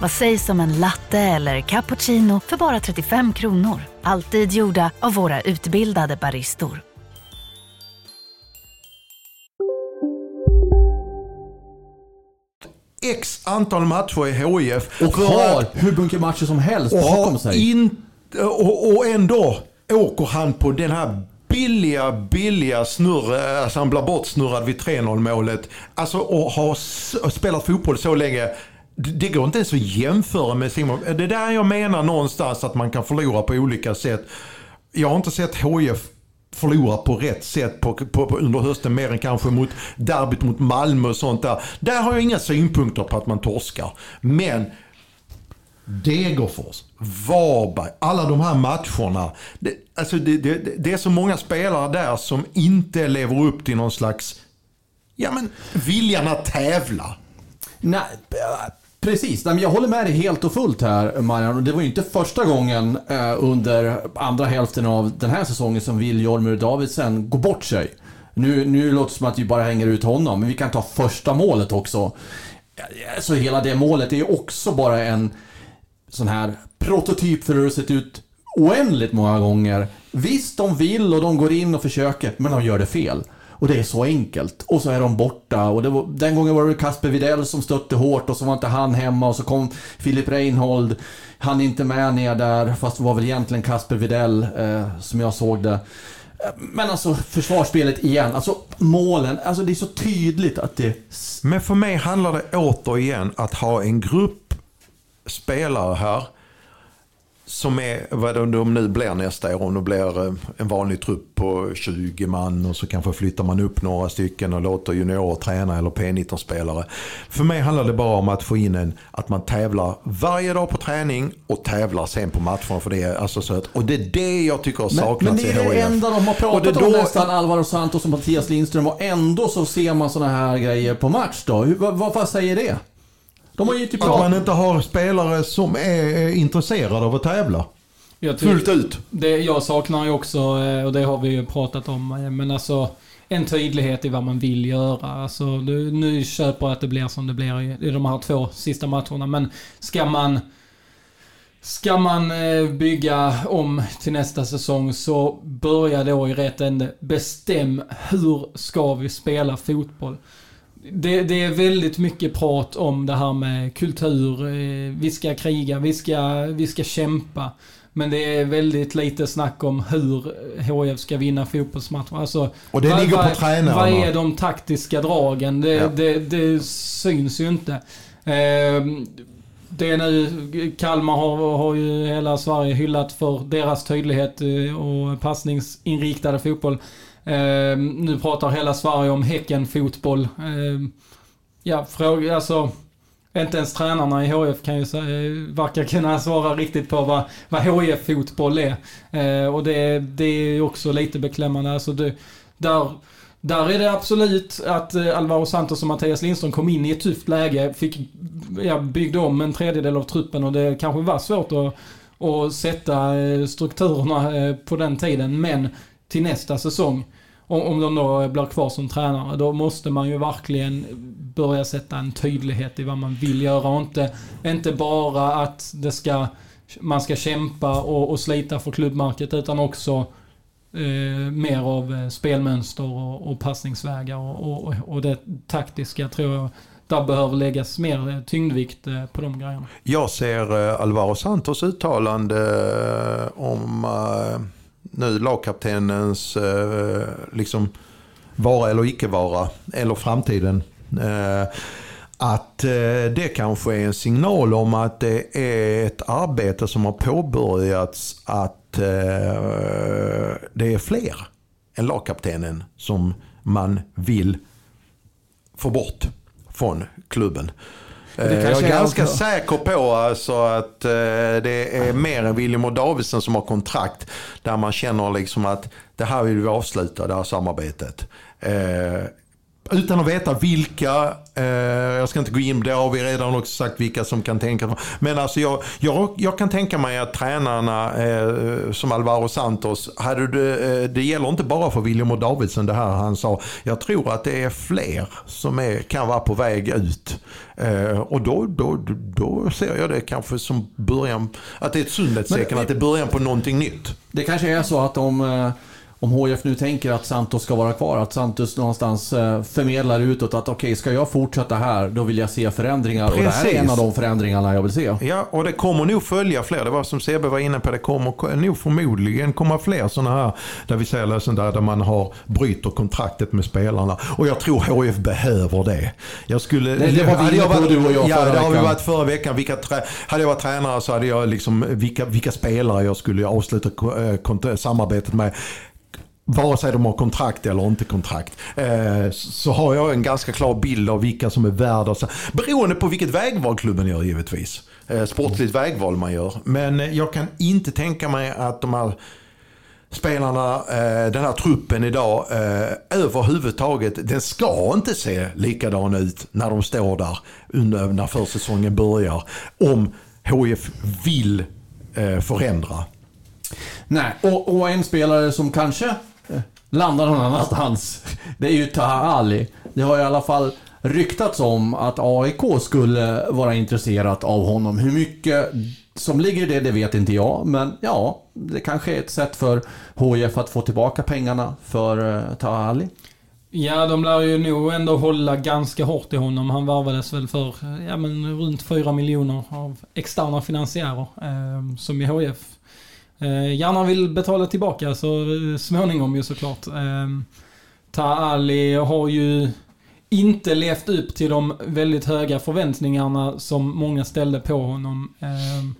Vad sägs om en latte eller cappuccino för bara 35 kronor? Alltid gjorda av våra utbildade baristor. x antal matcher i HIF. Och har hur mycket matcher som helst bakom sig. In, och, och ändå åker han på den här billiga, billiga snurr, alltså han blir bortsnurrad vid 3-0 målet. Alltså och har spelat fotboll så länge. Det går inte ens att jämföra med Simon. Det är där jag menar någonstans att man kan förlora på olika sätt. Jag har inte sett HIF förlora på rätt sätt på, på, på, under hösten mer än kanske mot derbyt mot Malmö och sånt där. Där har jag inga synpunkter på att man torskar. Men Degerfors, Varberg, alla de här matcherna. Det, alltså det, det, det, är så många spelare där som inte lever upp till någon slags Ja, men viljan att tävla. Nej, precis. Nej, men jag håller med dig helt och fullt här, Marian. Och Det var ju inte första gången eh, under andra hälften av den här säsongen som Viljormur Davidsen går bort sig. Nu, nu låter det som att vi bara hänger ut honom, men vi kan ta första målet också. Eh, så hela det målet är ju också bara en sån här prototyp för hur det sett ut oändligt många gånger. Visst, de vill och de går in och försöker, men de gör det fel. Och det är så enkelt. Och så är de borta. Och var, den gången var det Kasper Videll som stötte hårt och så var inte han hemma och så kom Filip Reinhold. Han är inte med ner där, fast det var väl egentligen Kasper Videll eh, som jag såg det. Eh, men alltså försvarsspelet igen, alltså målen, alltså det är så tydligt att det... Men för mig handlar det återigen att ha en grupp spelare här som är vad de nu blir nästa år. Om det blir eh, en vanlig trupp på 20 man och så kanske flyttar man upp några stycken och låter juniorer träna eller P19-spelare. För mig handlar det bara om att få in en, att man tävlar varje dag på träning och tävlar sen på matcherna. För det är alltså så att, och det är det jag tycker har saknats men, men det är det enda de har pratat då, om nästan, Alvaro Santos och Mattias Lindström. Och ändå så ser man sådana här grejer på match då. Hur, vad, vad säger det? De har ju typ att man inte har spelare som är intresserade av att tävla. Fullt ut. Det jag saknar ju också, eh, och det har vi ju pratat om, eh, men alltså en tydlighet i vad man vill göra. Alltså, nu köper jag att det blir som det blir i de här två sista matcherna, men ska man Ska man eh, bygga om till nästa säsong så börja då i rätt ände. Bestäm hur ska vi spela fotboll? Det, det, är väldigt mycket prat om det här med kultur. Eh, vi ska kriga, vi ska, vi ska kämpa. Men det är väldigt lite snack om hur HIF ska vinna fotbollsmatcher. Alltså, och det ligger på tränarna. Vad är de taktiska dragen? Det, ja. det, det syns ju inte. Eh, det är nu, Kalmar har, har ju hela Sverige hyllat för deras tydlighet eh, och passningsinriktade fotboll. Eh, nu pratar hela Sverige om Häcken-fotboll. Eh, ja, fråga, alltså... Inte ens tränarna i HF kan ju säga, verkar kunna svara riktigt på vad, vad HF-fotboll är. Eh, och det, det är också lite beklämmande. Alltså det, där, där är det absolut att eh, Alvaro Santos och Mattias Lindström kom in i ett tufft läge. Fick, ja, byggde om en tredjedel av truppen och det kanske var svårt att, att sätta eh, strukturerna eh, på den tiden. Men till nästa säsong om, om de då blir kvar som tränare, då måste man ju verkligen börja sätta en tydlighet i vad man vill göra och inte, inte bara att det ska, man ska kämpa och, och slita för klubbmarket utan också eh, mer av eh, spelmönster och, och passningsvägar och, och, och det taktiska tror jag där behöver läggas mer eh, tyngdvikt eh, på de grejerna. Jag ser Alvaro Santos uttalande om nu lagkaptenens eh, liksom vara eller icke vara, eller framtiden. Eh, att eh, det kanske är en signal om att det är ett arbete som har påbörjats att eh, det är fler än lagkaptenen som man vill få bort från klubben. Eh, jag är ganska är säker på alltså att eh, det är mer än William och Davidsson som har kontrakt. Där man känner liksom att det här vill vi avsluta, det här samarbetet. Utan att veta vilka, eh, jag ska inte gå in, det har vi redan också sagt vilka som kan tänka Men alltså jag, jag, jag kan tänka mig att tränarna eh, som Alvaro Santos, hade det, eh, det gäller inte bara för William och Davidsson det här han sa. Jag tror att det är fler som är, kan vara på väg ut. Eh, och då, då, då ser jag det kanske som början, att det är ett sundhetstecken, att det är början på någonting nytt. Det kanske är så att de om HIF nu tänker att Santos ska vara kvar, att Santos någonstans eh, förmedlar utåt att okej, okay, ska jag fortsätta här, då vill jag se förändringar. Precis. Och det här är en av de förändringarna jag vill se. Ja, och det kommer nog följa fler. Det var som Sebbe var inne på, det kommer nog förmodligen komma fler sådana här, där vi ser lösen där, där man har bryter kontraktet med spelarna. Och jag tror HIF behöver det. Jag skulle... Det, det var vi på du och jag Ja, det har vi varit förra veckan. Vilka hade jag varit tränare så hade jag liksom, vilka, vilka spelare jag skulle avsluta äh, samarbetet med vare sig de har kontrakt eller inte kontrakt, eh, så har jag en ganska klar bild av vilka som är värda. Beroende på vilket vägval klubben gör givetvis. Eh, sportligt vägval man gör. Men eh, jag kan inte tänka mig att de här spelarna, eh, den här truppen idag eh, överhuvudtaget, den ska inte se likadan ut när de står där under, när försäsongen börjar. Om HIF vill eh, förändra. Nej, och, och en spelare som kanske landar någon annanstans, det är ju Taha Ali. Det har i alla fall ryktats om att AIK skulle vara intresserat av honom. Hur mycket som ligger i det, det vet inte jag. Men ja, det kanske är ett sätt för HIF att få tillbaka pengarna för uh, Taha Ali. Ja, de lär ju nog ändå hålla ganska hårt i honom. Han varvades väl för ja, men runt 4 miljoner av externa finansiärer. Eh, som i HIF eh, Eh, gärna vill betala tillbaka så eh, småningom ju såklart. Ehm, Ta Ali har ju inte levt upp till de väldigt höga förväntningarna som många ställde på honom. Ehm,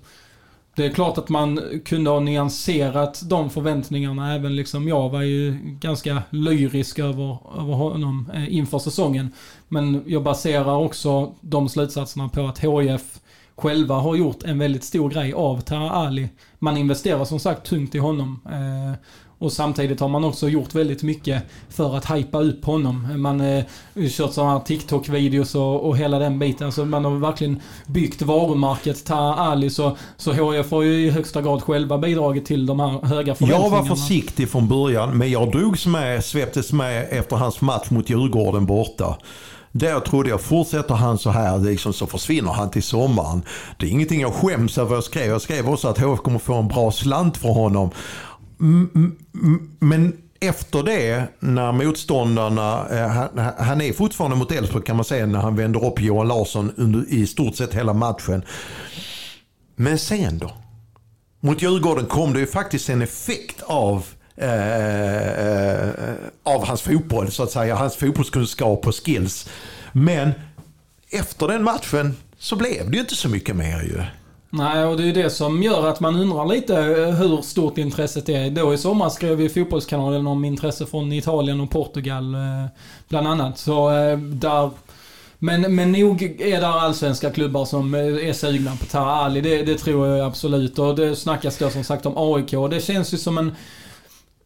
det är klart att man kunde ha nyanserat de förväntningarna. Även liksom jag var ju ganska lyrisk över, över honom eh, inför säsongen. Men jag baserar också de slutsatserna på att HIF själva har gjort en väldigt stor grej av Taha Ali. Man investerar som sagt tungt i honom. Eh, och samtidigt har man också gjort väldigt mycket för att hypa upp honom. Man har eh, kört sådana här TikTok-videos och, och hela den biten. Alltså man har verkligen byggt varumärket Ta Ali. Så, så HIF har ju i högsta grad själva bidragit till de här höga förväntningarna. Jag var försiktig från början, men jag drogs med, sveptes med efter hans match mot Djurgården borta. Då trodde jag, fortsätter han så här liksom, så försvinner han till sommaren. Det är ingenting jag skäms över jag skrev. Jag skrev också att HF kommer få en bra slant för honom. Men efter det, när motståndarna, eh, han, han är fortfarande mot Elfsborg kan man säga, när han vänder upp Johan Larsson under, i stort sett hela matchen. Men sen då? Mot Djurgården kom det ju faktiskt en effekt av Eh, eh, av hans fotboll, så att säga. Hans fotbollskunskap och skills. Men efter den matchen så blev det ju inte så mycket mer ju. Nej, och det är ju det som gör att man undrar lite eh, hur stort intresset är. Då i sommar skrev ju Fotbollskanalen om intresse från Italien och Portugal eh, bland annat. Så där... Men, men nog är det allsvenska klubbar som är sugna på Tara Ali. Det, det tror jag absolut. Och det snackas då som sagt om AIK. Det känns ju som en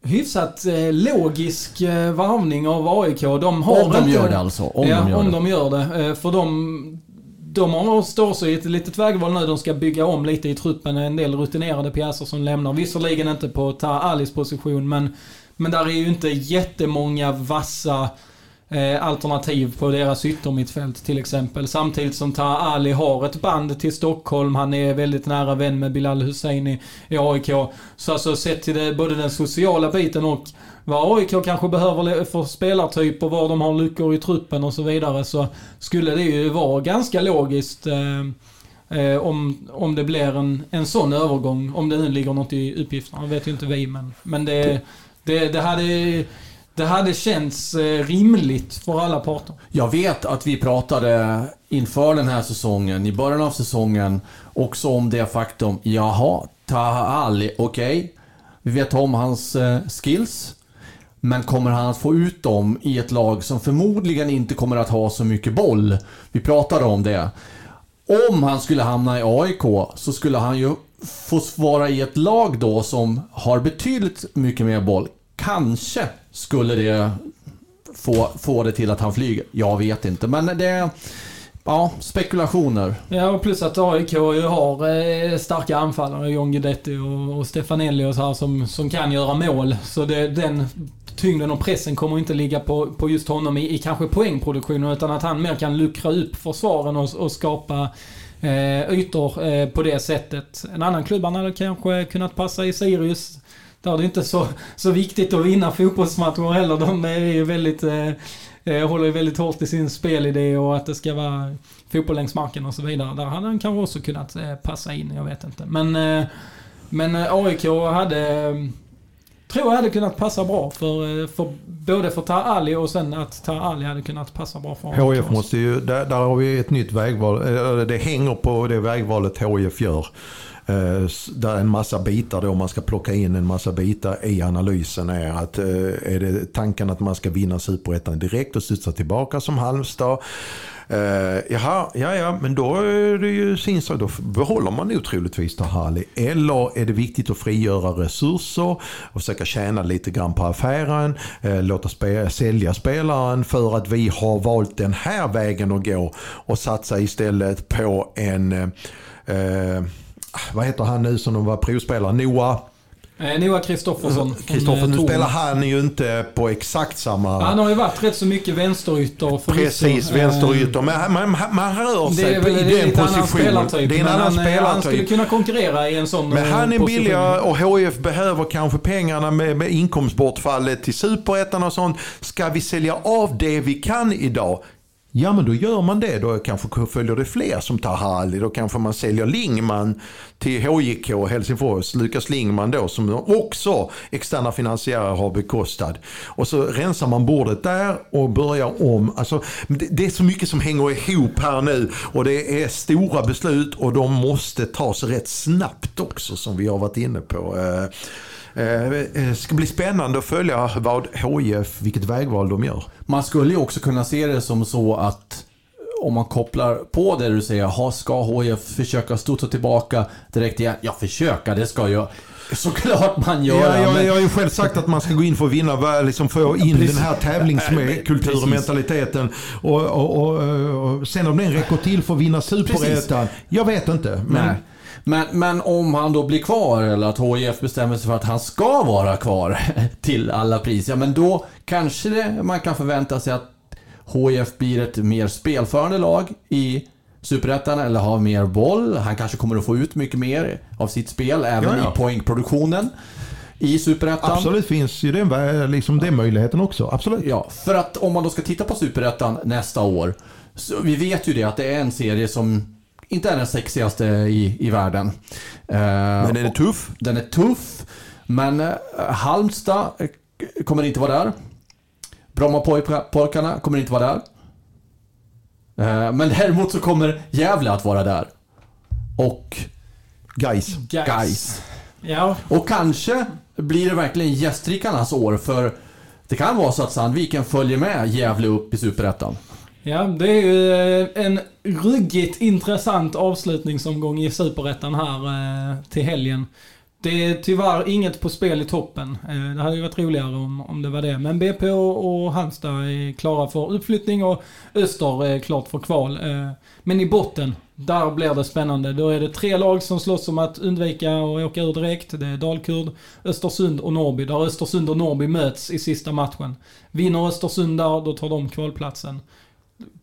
hyfsat eh, logisk eh, varvning av AIK. De har om de inte, gör det alltså? Om ja, de gör om det. de gör det. Eh, för de, de har, står sig i ett litet vägval nu. De ska bygga om lite i truppen. En del rutinerade pjäser som lämnar. Visserligen inte på Ta Alis position, men, men där är ju inte jättemånga vassa eh, alternativ på deras yttermittfält till exempel. Samtidigt som Taha Ali har ett band till Stockholm. Han är väldigt nära vän med Bilal Hussein i, AIK. Så alltså sett till det, både den sociala biten och vad AIK kanske behöver för spelartyp och var de har luckor i truppen och så vidare så skulle det ju vara ganska logiskt eh, eh, om, om det blir en, en sån övergång. Om det nu ligger något i uppgifterna. Det vet ju inte vi men, men det, det, det hade det hade känts eh, rimligt för alla parter. Jag vet att vi pratade inför den här säsongen, i början av säsongen, också om det faktum, jaha, Taha Ali, okej. Okay. Vi vet om hans eh, skills. Men kommer han att få ut dem i ett lag som förmodligen inte kommer att ha så mycket boll? Vi pratade om det. Om han skulle hamna i AIK så skulle han ju få vara i ett lag då som har betydligt mycket mer boll. Kanske skulle det få, få det till att han flyger. Jag vet inte, men det... Ja, spekulationer. Ja, och plus att AIK ju har eh, starka anfallare. John Guidetti och, och Stefanelli och så här som, som kan göra mål. Så det, den tyngden och pressen kommer inte ligga på, på just honom i, i kanske poängproduktionen utan att han mer kan luckra upp försvaren och, och skapa eh, ytor eh, på det sättet. En annan klubb han hade kanske kunnat passa i Sirius. Där är det inte så, så viktigt att vinna fotbollsmatcher heller. De är ju väldigt, eh, eh, håller ju väldigt hårt i sin spelidé och att det ska vara fotboll längs marken och så vidare. Där hade han kanske också kunnat eh, passa in, jag vet inte. Men, eh, men eh, AIK hade tror jag hade kunnat passa bra för, eh, för både för Tar Ali och sen att Tar Ali hade kunnat passa bra för HIF måste ju, där, där har vi ett nytt vägval. Det hänger på det vägvalet HIF gör. Eh, där en massa bitar då, man ska plocka in en massa bitar i analysen är att eh, är det tanken att man ska vinna superettan direkt och studsa tillbaka som Halmstad? Uh, jaha, ja, ja, men då är det ju sin sak. Då behåller man nog troligtvis Tahali. Eller är det viktigt att frigöra resurser och försöka tjäna lite grann på affären. Uh, låta spe sälja spelaren för att vi har valt den här vägen att gå och satsa istället på en uh, vad heter han nu som var provspelare? Noah Eh, Noah Kristoffersson. Kristoffer, nu spelar han ju inte på exakt samma... Han har ju varit rätt så mycket vänsterytter Precis, vänsterytter. Men man, man, rör sig det är, i den positionen. Det är en annan spelartyp. Han skulle kunna konkurrera i en sån Men han är position. billigare och HF behöver kanske pengarna med, med inkomstbortfallet till superettan och sånt. Ska vi sälja av det vi kan idag? Ja men då gör man det. Då kanske följer det fler som tar Harley. Då kanske man säljer Lingman till HJK Helsingfors. Lukas Lingman då som också externa finansiärer har bekostat. Och så rensar man bordet där och börjar om. Alltså, det är så mycket som hänger ihop här nu. Och det är stora beslut och de måste tas rätt snabbt också som vi har varit inne på. Eh, Eh, Eh, det ska bli spännande att följa vad HIF, vilket vägval de gör. Man skulle ju också kunna se det som så att om man kopplar på det du säger, ska HIF försöka studsa tillbaka direkt igen? Ja, försöka, det ska jag. Såklart man gör ja, jag, jag har ju själv sagt att man ska gå in för att vinna, liksom få in ja, den här tävlingskulturen, och mentaliteten. Och, och, och, och, sen om den räcker till för att vinna superettan, jag vet inte. Men... Nej. Men, men om han då blir kvar eller att HIF bestämmer sig för att han ska vara kvar [laughs] till alla pris, ja men då kanske det, man kan förvänta sig att HIF blir ett mer spelförande lag i Superettan eller har mer boll. Han kanske kommer att få ut mycket mer av sitt spel även ja, ja. i poängproduktionen i Superettan. Absolut finns ju den, liksom den möjligheten också. Absolut. Ja, för att om man då ska titta på Superettan nästa år. Så vi vet ju det att det är en serie som inte är den sexigaste i, i världen. Eh, men den är tuff. Den är tuff. Men uh, Halmstad eh, kommer inte vara där. Brommapojkarna kommer inte vara där. men däremot så kommer Gävle att vara där. Och Gais. Gais. Ja. Och kanske blir det verkligen gästrikarnas år för det kan vara så att Sandviken följer med Gävle upp i Superettan. Ja, det är ju eh, en ruggigt intressant avslutningsomgång i Superettan här eh, till helgen. Det är tyvärr inget på spel i toppen. Eh, det hade ju varit roligare om, om det var det. Men BP och Halmstad är klara för uppflyttning och Öster är klart för kval. Men i botten, där blir det spännande. Då är det tre lag som slåss om att undvika att åka ur direkt. Det är Dalkurd, Östersund och Norrby. Där Östersund och Norrby möts i sista matchen. Vinner Östersund där, då tar de kvalplatsen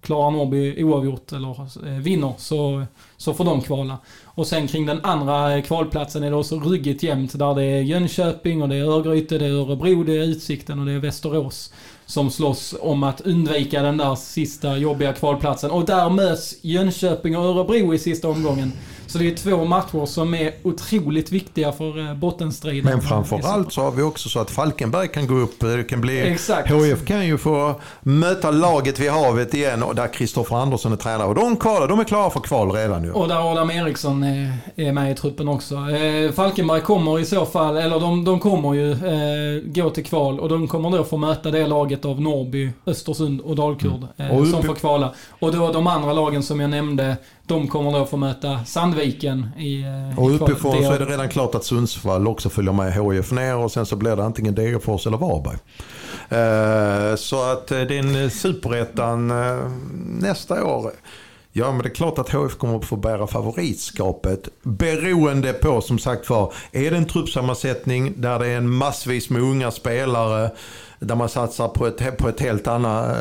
klarar Norrby oavgjort eller eh, vinner så, så får de kvala. Och sen kring den andra kvalplatsen är det också ruggigt jämnt där det är Jönköping och det är Örgryte, det är Örebro, det är Utsikten och det är Västerås som slåss om att undvika den där sista jobbiga kvalplatsen. Och där möts Jönköping och Örebro i sista omgången. Så det är två matcher som är otroligt viktiga för eh, bottenstriden. Men framförallt så har vi också så att Falkenberg kan gå upp. Det kan bli, Exakt. HF kan ju få möta laget vid havet igen och där Kristoffer Andersson är tränare. Och de, kvalar, de är klara för kval redan nu. Och där Adam Eriksson är, med i truppen också. Eh, Falkenberg kommer i så fall, eller de, de kommer ju eh, gå till kval och de kommer då få möta det laget av Norrby, Östersund och Dalkurd mm. eh, som får kvala. Och då de andra lagen som jag nämnde de kommer då få möta Sandviken i eh, Och uppifrån så är det redan klart att Sundsvall också följer med HIF ner och sen så blir det antingen Degerfors eller Varberg. Eh, så att eh, det är en superettan nästa år. Ja men det är klart att HF kommer att få bära favoritskapet beroende på som sagt var, är det en truppsammansättning där det är en massvis med unga spelare där man satsar på ett, på ett helt annat,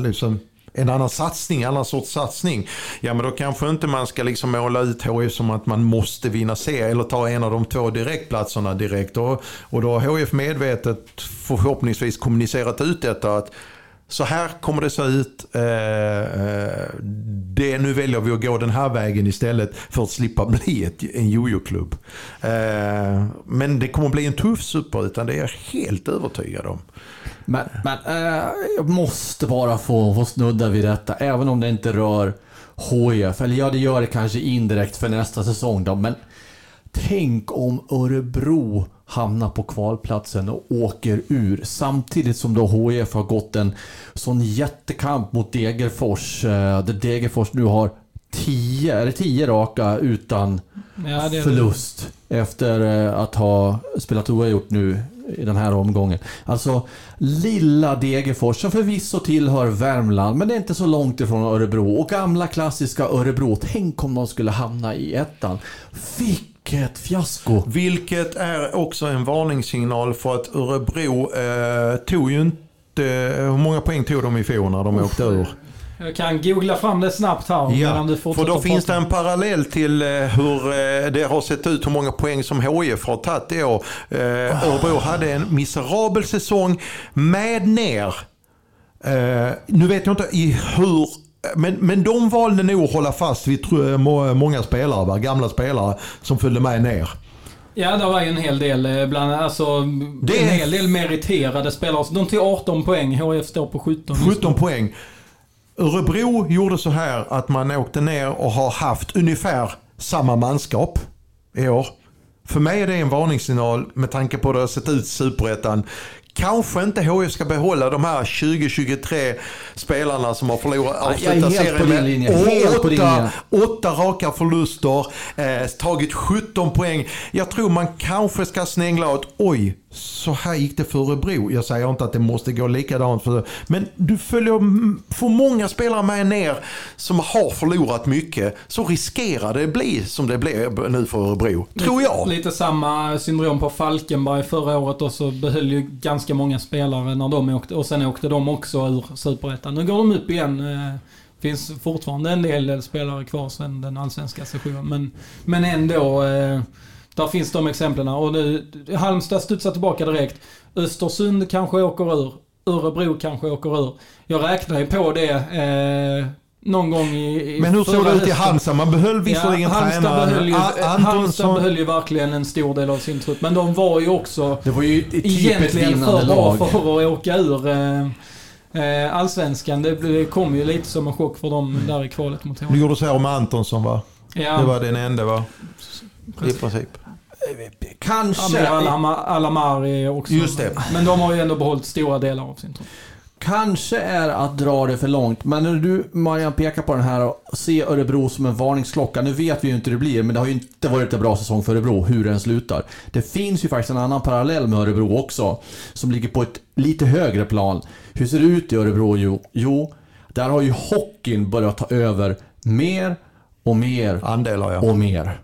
liksom, en annan satsning, en annan sorts satsning. Ja men då kanske inte man ska liksom måla ut HIF som att man måste vinna C eller ta en av de två direktplatserna direkt. Och, och då har HIF medvetet förhoppningsvis kommunicerat ut detta. att så här kommer det se ut. Eh, eh, det, nu väljer vi att gå den här vägen istället för att slippa bli ett, en jojo-klubb. Eh, men det kommer bli en tuff superettan, det är jag helt övertygad om. Men, men äh, jag måste bara få, få snudda vid detta, även om det inte rör HIF. Eller ja, det gör det kanske indirekt för nästa säsong då, men tänk om Örebro hamnar på kvalplatsen och åker ur. Samtidigt som då HIF har gått en sån jättekamp mot Degerfors. eh, Där Degerfors nu har 10, är det 10 raka utan Ja, det förlust. Efter eh, att ha spelat oavgjort nu i den här omgången. Alltså lilla Degerfors som förvisso tillhör Värmland men det är inte så långt ifrån Örebro. Och gamla klassiska Örebro. Tänk om de skulle hamna i ettan. Vilket fiasko! Vilket är också en varningssignal för att Örebro eh, tog ju inte... Hur många poäng tog de i fjol när de åkte ur? Jag kan googla fram det snabbt här medan du för då finns det en parallell till eh, hur eh, det har sett ut, hur många poäng som HIF har tagit i år. Eh, Örebro hade en miserabel säsong med ner. Nu vet jag inte i hur men, men de valde nog att hålla fast vid många spelare, va? gamla spelare som följde med ner. Ja, det var ju en hel del. Bland, alltså, Det en hel del meriterade spelare. De tog 18 poäng. HF står på 17. just nu. 17 poäng. Örebro gjorde så här att man åkte ner och har haft ungefär samma manskap i år. För mig är det en varningssignal med tanke på hur det har sett ut i Superettan. Kanske inte HIF ska behålla de här 20-23 spelarna som har förlorat avslutat serien med åtta, åtta raka förluster, eh, tagit 17 poäng. Jag tror man kanske ska snängla åt, oj, så här gick det för Örebro. Jag säger inte att det måste gå likadant för Men du följer för många spelare med ner som har förlorat mycket så riskerar det bli som det blev nu för Örebro. Tror jag. Lite samma syndrom på Falkenberg förra året och så behöll ju ganska många spelare när de åkte och sen åkte de också ur Superettan. Nu går de upp igen. eh, Finns fortfarande en del spelare kvar sen den allsvenska sessionen. Men, men ändå. Där finns de exemplen. Och nu, Halmstad studsar tillbaka direkt. Östersund kanske åker ur. Örebro kanske åker ur. Jag räknar ju på det eh, någon gång i, i Men hur såg det ut i. Halmstad? Man behöll visserligen Halmstad tränaren behöll, ju, A- Halmstad behöll ju verkligen en stor del av sin trupp. Men de var ju också Det var ju typ egentligen för bra för att åka ur eh, eh, Allsvenskan. Det, kom ju lite som en chock för dem där i kvalet mot Du HV. gjorde så här med Antonsson va? Ja, Det var den enda va? I princip. Kanske... Alamari också. Just det. Men de har ju ändå behållit stora delar av sin trupp. Kanske är att dra det för långt, men när du Marian pekar på den här och ser Örebro som en varningsklocka. Nu vet vi ju inte hur det blir, men det har ju inte varit en bra säsong för Örebro, hur den slutar. Det finns ju faktiskt en annan parallell med Örebro också, som ligger på ett lite högre plan. Hur ser det ut i Örebro? Jo, jo där har ju hockeyn börjat ta över mer och mer Andelar ja. och mer.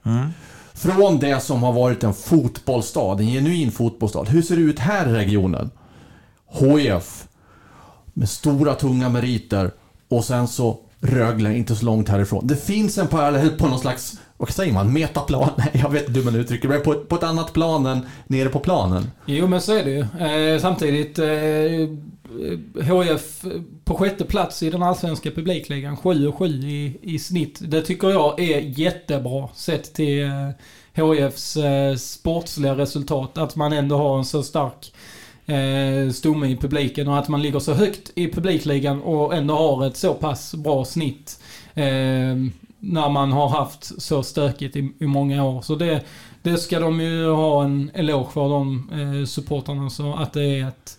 Från det som har varit en fotbollsstad, en genuin fotbollsstad. Hur ser det ut här i regionen? HIF med stora tunga meriter och sen så Rögle inte så långt härifrån. Det finns en parallell på någon slags, vad säger man, metaplan? Nej, [laughs] jag vet inte hur man uttrycker det, men på, ett- på ett annat plan än nere på planen. Jo, men så är det ju. Eh, samtidigt, eh, Eh, HF på sjätte plats i den allsvenska publikligan. 7 och 7 i, i snitt. Det tycker jag är jättebra sett till eh, HFs eh, sportsliga resultat. Att man ändå har en så stark eh, stomme i publiken och att man ligger så högt i publikligan och ändå har ett så pass bra snitt. Eh, när man har haft så stökigt i, i många år. Så det, det ska de ju ha en eloge för, de eh, supportrarna. Så att det är ett,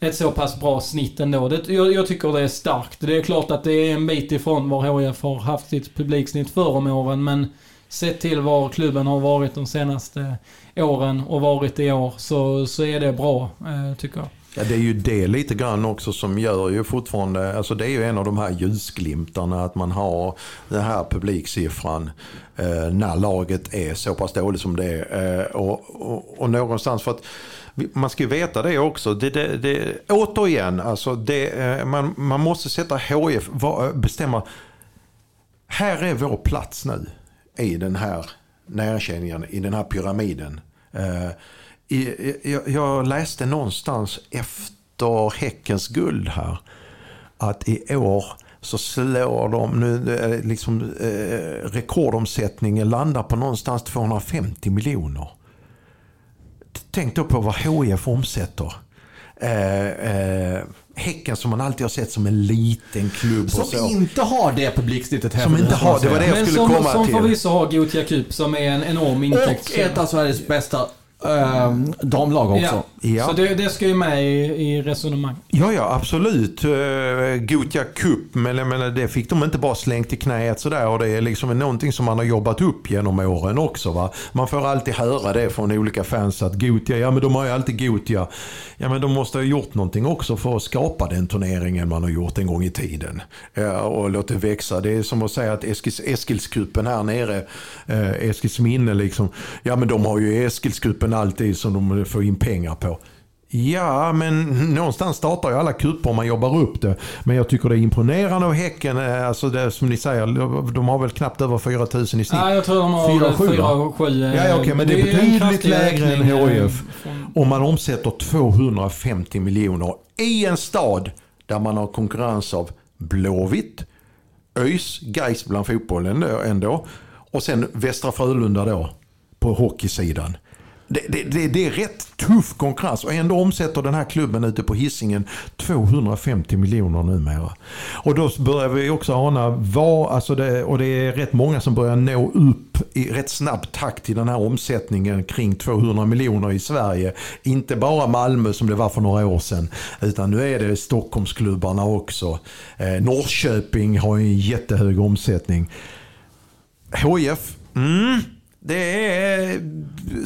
ett så pass bra snitt ändå. Det, jag, jag tycker det är starkt. Det är klart att det är en bit ifrån var HIF har haft sitt publiksnitt förr om åren, men sett till var klubben har varit de senaste åren och varit i år så, så är det bra, eh, tycker jag. Ja, det är ju det lite grann också som gör ju fortfarande, alltså det är ju en av de här ljusglimtarna att man har den här publiksiffran eh, när laget är så pass dåligt som det är. Eh, och, och, och någonstans för att man ska ju veta det också. Det, det, det, återigen, alltså det, eh, man, man måste sätta HIF, eh, bestämma. Här är vår plats nu i den här näringskedjan, i den här pyramiden. Eh, jag- läste någonstans efter Häckens guld här att i år så slår de nu liksom eh, rekordomsättningen landar på någonstans 250 miljoner. Tänk då på vad HIF omsätter. Eh, eh, häcken som man alltid har sett som en liten klubb. och Som så. inte har det publiksnittet här. Som inte har- det var det jag Men skulle som, komma som till. förvisso har Gothia Cup som är en enorm Och intäkt. ett av Sveriges bästa eh, damlag också. Ja. Ja. Så det, det ska ju med i, i resonemang. Ja, ja absolut. Uh, Gothia Cup, men jag menar, det fick de inte bara slängt i knät sådär. Och det är liksom någonting som man har jobbat upp genom åren också. Va? Man får alltid höra det från olika fans att Gothia, ja men de har ju alltid Gothia. Ja men de måste ha gjort någonting också för att skapa den turneringen man har gjort en gång i tiden. Uh, och låta det växa. Det är som att säga att Eskils, Eskilsgruppen här nere, uh, Eskilsminne liksom. Ja men de har ju Eskilsgruppen alltid som de får in pengar på. Ja, men någonstans startar ju alla kuper om man jobbar upp det. Men jag tycker det är imponerande av Häcken. eh, Alltså det som ni säger, de har väl knappt över 4000 i snitt. Ja, jag tror de har Fyra, sju, 4 va? och 7. Ja, ja, okej, men det är en betydligt lägre än eh, HIF. från- Om man omsätter 250 miljoner i en stad där man har konkurrens av Blåvitt, ÖIS, Gais bland fotbollen ändå, ändå och sen Västra Frölunda då på hockeysidan. Det, det, det, det är rätt tuff konkurrens och ändå omsätter den här klubben ute på hissingen 250 miljoner numera. Och då börjar vi också ana vad, alltså det, och det är rätt många som börjar nå upp i rätt snabb takt i den här omsättningen kring 200 miljoner i Sverige. Inte bara Malmö som det var för några år sedan utan nu är det Stockholmsklubbarna också. Eh, Norrköping har en jättehög omsättning. HIF, mm, det är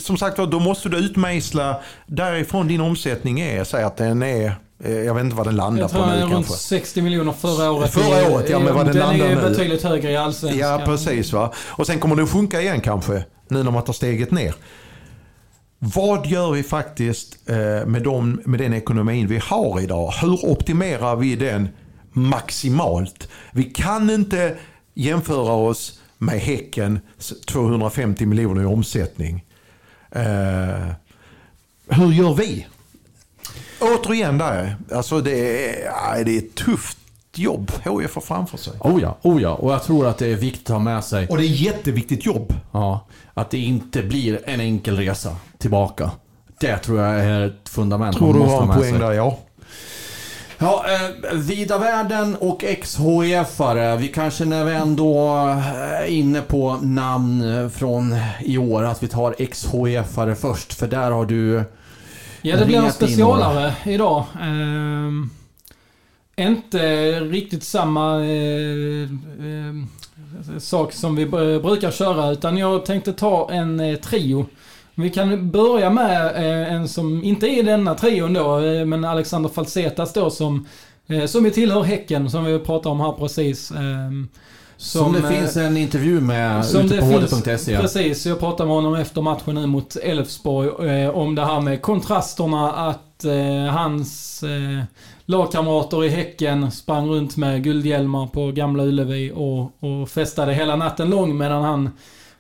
som sagt då måste du utmejsla därifrån din omsättning är. Säg att den är, eh, jag vet inte vad den landar Jag på tror den nu är runt kanske. 60 miljoner förra året. Förra året, ja, men vad den den landar är nu. betydligt högre i Allsvenskan. Ja, precis. va. Och sen kommer den sjunka igen kanske, nu när man tar steget ner. Vad gör vi faktiskt eh, med, de, med den ekonomin vi har idag? Hur optimerar vi den maximalt? Vi kan inte jämföra oss med Häcken 250 miljoner i omsättning. Eh, hur gör vi? Återigen där, alltså det är, det är tufft jobb HIF har framför sig. Oh ja, oh ja. Och jag tror att det är viktigt att ha med sig Och det är jätteviktigt jobb. ja, att det inte blir en enkel resa tillbaka. Det tror jag är ett fundament Tror du har ha en poäng sig. där, ja. Ja, eh, Vida Världen och ex-HIF-are. Vi kanske när vi ändå är inne på namn eh, från i år, att vi tar ex-HIF-are först. För där har du... Ja, det blir en specialare idag. Ehm, inte riktigt samma eh, eh, sak som vi br- brukar köra, utan jag tänkte ta en eh, trio. Vi kan börja med eh, en som inte är i denna trion då, eh, men Alexander Falsetas då som, eh, som ju tillhör Häcken, som vi pratade om här precis. ehm, Som, det finns en intervju med som ute på hd.se. Precis, jag pratade med honom efter matchen nu mot Elfsborg eh, om det här med kontrasterna att eh, hans eh, lagkamrater i Häcken sprang runt med guldhjälmar på Gamla Ullevi och, och festade hela natten lång medan han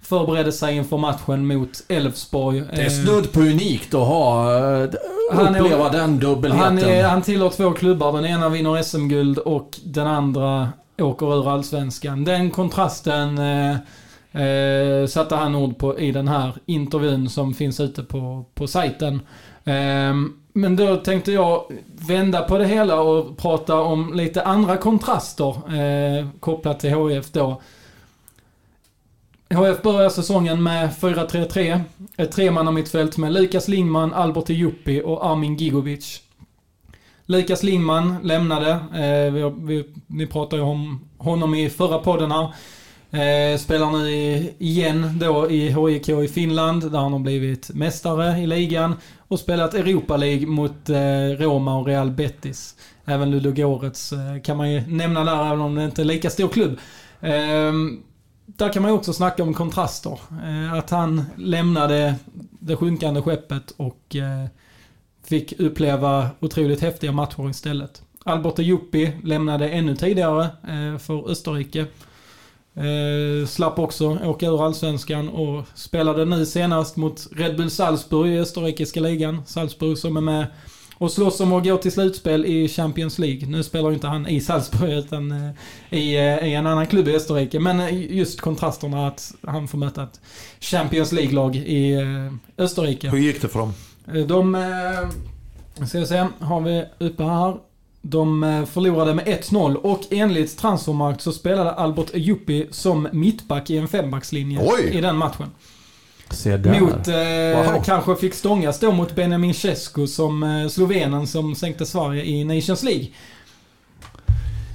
förberedde sig inför matchen mot Elfsborg. Det är Eh, snudd på unikt att ha, eh, Han är- uppleva den dubbelheten. han, är, han tillhör två klubbar. Den ena vinner SM-guld och den andra åker ur Allsvenskan. Den kontrasten eh, eh, satte han ord på i den här intervjun som finns ute på, på sajten. Eh, men då tänkte jag vända på det hela och prata om lite andra kontraster eh, kopplat till HIF då. HF börjar säsongen med 4-3-3. Ett tremannamittfält med Lukas Lingman, Albert Juppi och Armin Gigovic. Lukas Lingman lämnade. Eh, vi, vi, ni pratade ju om honom i förra podden här. Eh, spelar nu igen då i HIK i Finland där han har blivit mästare i ligan och spelat Europa League mot eh, Roma och Real Betis. Även Ludogorets eh, kan man ju nämna där även om det inte är lika stor klubb. Eh, där kan man ju också snacka om kontraster. Eh, att han lämnade det sjunkande skeppet och eh, fick uppleva otroligt häftiga matcher istället. Albert Juppi lämnade ännu tidigare eh, för Österrike. Slapp också åka ur Allsvenskan och spelade nu senast mot Red Bull Salzburg i österrikiska ligan. Salzburg som är med och slåss om att gå till slutspel i Champions League. Nu spelar ju inte han i Salzburg utan eh, i, eh, i en annan klubb i Österrike. Men eh, just kontrasterna att han får möta ett Champions League-lag i Österrike. Hur gick det för dem? De... Ska vi se, har vi uppe här. De förlorade med 1-0 och enligt Transfermarkt så spelade Albert Juppi som mittback i en fembackslinje Oj! i den matchen. Se där. Mot, eh, Wow. kanske fick stångas då mot Benjamin Cesko som eh, slovenen som sänkte Sverige i Nations League.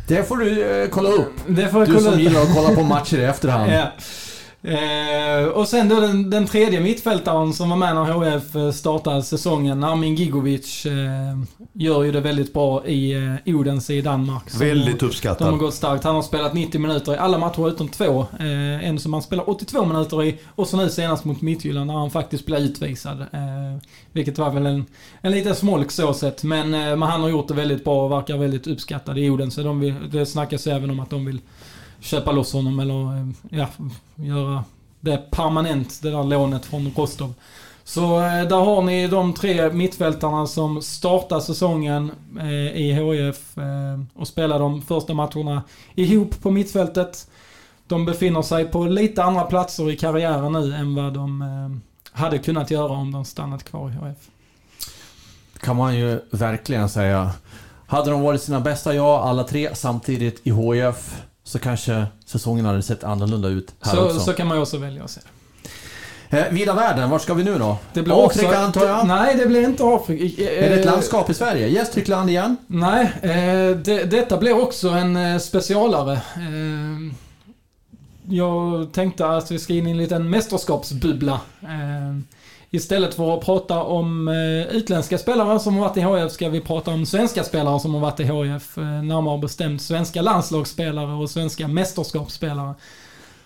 Det får du eh, kolla upp. Du som gillar att kolla på [laughs] matcher i efterhand. Ja. Eh, och sen då den, den tredje mittfältaren som var med när HF eh, startade säsongen, Armin Gigovic, eh, gör ju det väldigt bra i eh, Odense i Danmark. Som Väldigt har, de har uppskattad. gått starkt. Han har spelat 90 minuter i alla matcher utom två. Eh, en som han spelar 82 minuter i och så nu senast mot Midtjylland när han faktiskt blev utvisad. Eh, vilket var väl en, en liten smolk så sett. Men, eh, men han har gjort det väldigt bra och verkar väldigt uppskattad i Odense. De vill, det snackas även om att de vill köpa loss honom eller ja, göra det permanent, det där lånet från Rostov. Så eh, där har ni de tre mittfältarna som startar säsongen eh, i HIF eh, och spelar de första matcherna ihop på mittfältet. De befinner sig på lite andra platser i karriären nu än vad de hade kunnat göra om de stannat kvar i HIF. kan man ju verkligen säga. Hade de varit sina bästa jag, alla tre, samtidigt i HIF, så kanske säsongen hade sett annorlunda ut här Så, också. så kan man ju också välja att se. Eh, vida världen, vart ska vi nu då? Det blir Afrika också, antar jag? Nej, det blir inte Afrika. Eh, Är det ett landskap i Sverige? Gästrikland igen? Nej, eh, det, detta blir också en eh, specialare. Eh, jag tänkte att vi ska in i en liten mästerskapsbubbla. Eh, istället för att prata om eh, utländska spelare som har varit i HF ska vi prata om svenska spelare som har varit i HF. Eh, närmare bestämt svenska landslagsspelare och svenska mästerskapsspelare.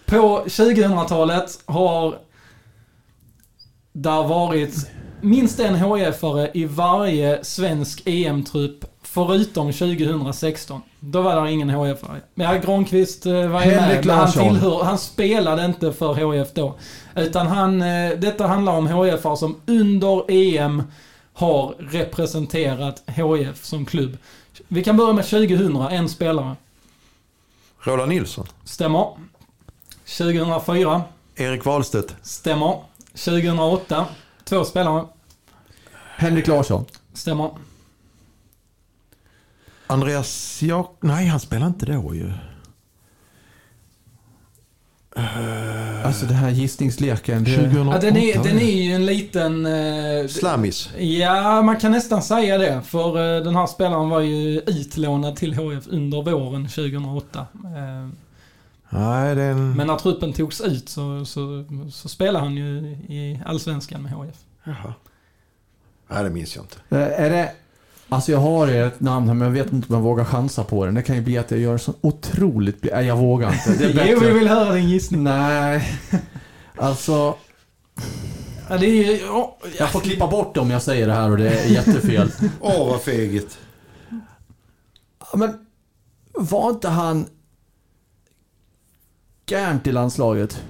På 2000-talet har där varit minst en HIF-are i varje svensk EM-trupp förutom 2016. Då var det ingen HIF-are. Ja, Granqvist eh, var ju med, men han, tillhör, han spelade inte för HIF då. Utan han, eh, detta handlar om HIF-are som under EM har representerat HIF som klubb. Vi kan börja med 2000, en spelare. Roland Nilsson. Stämmer. 2004. Erik Wahlstedt. Stämmer. 2008. Två spelare. Henrik Larsson. Stämmer. Andreas Jak... Nej, han spelar inte då ju. Alltså den här gissningsleken. Det... 2008. Ja, den, är, den är ju en liten... Eh, Slammis. ja, man kan nästan säga det. För eh, den här spelaren var ju utlånad till HF under våren 2008. Eh, Nej, det är en... men när truppen togs ut så, så, så spelade han ju i Allsvenskan med HF. Jaha. Nej, det minns jag inte. Eh, Är det... Alltså jag har ett namn här men jag vet inte om jag vågar chansa på den. Det kan ju bli att jag gör så otroligt... Nej, jag vågar inte. Det är [laughs] Jo, vi bättre. vill höra din gissning. Nej. Alltså, Ja, det är ju... ja, jag får klippa bort det om jag säger det här och det är jättefel. [laughs] Åh, vad fegigt. Ja, Men var inte han Gärnt i landslaget?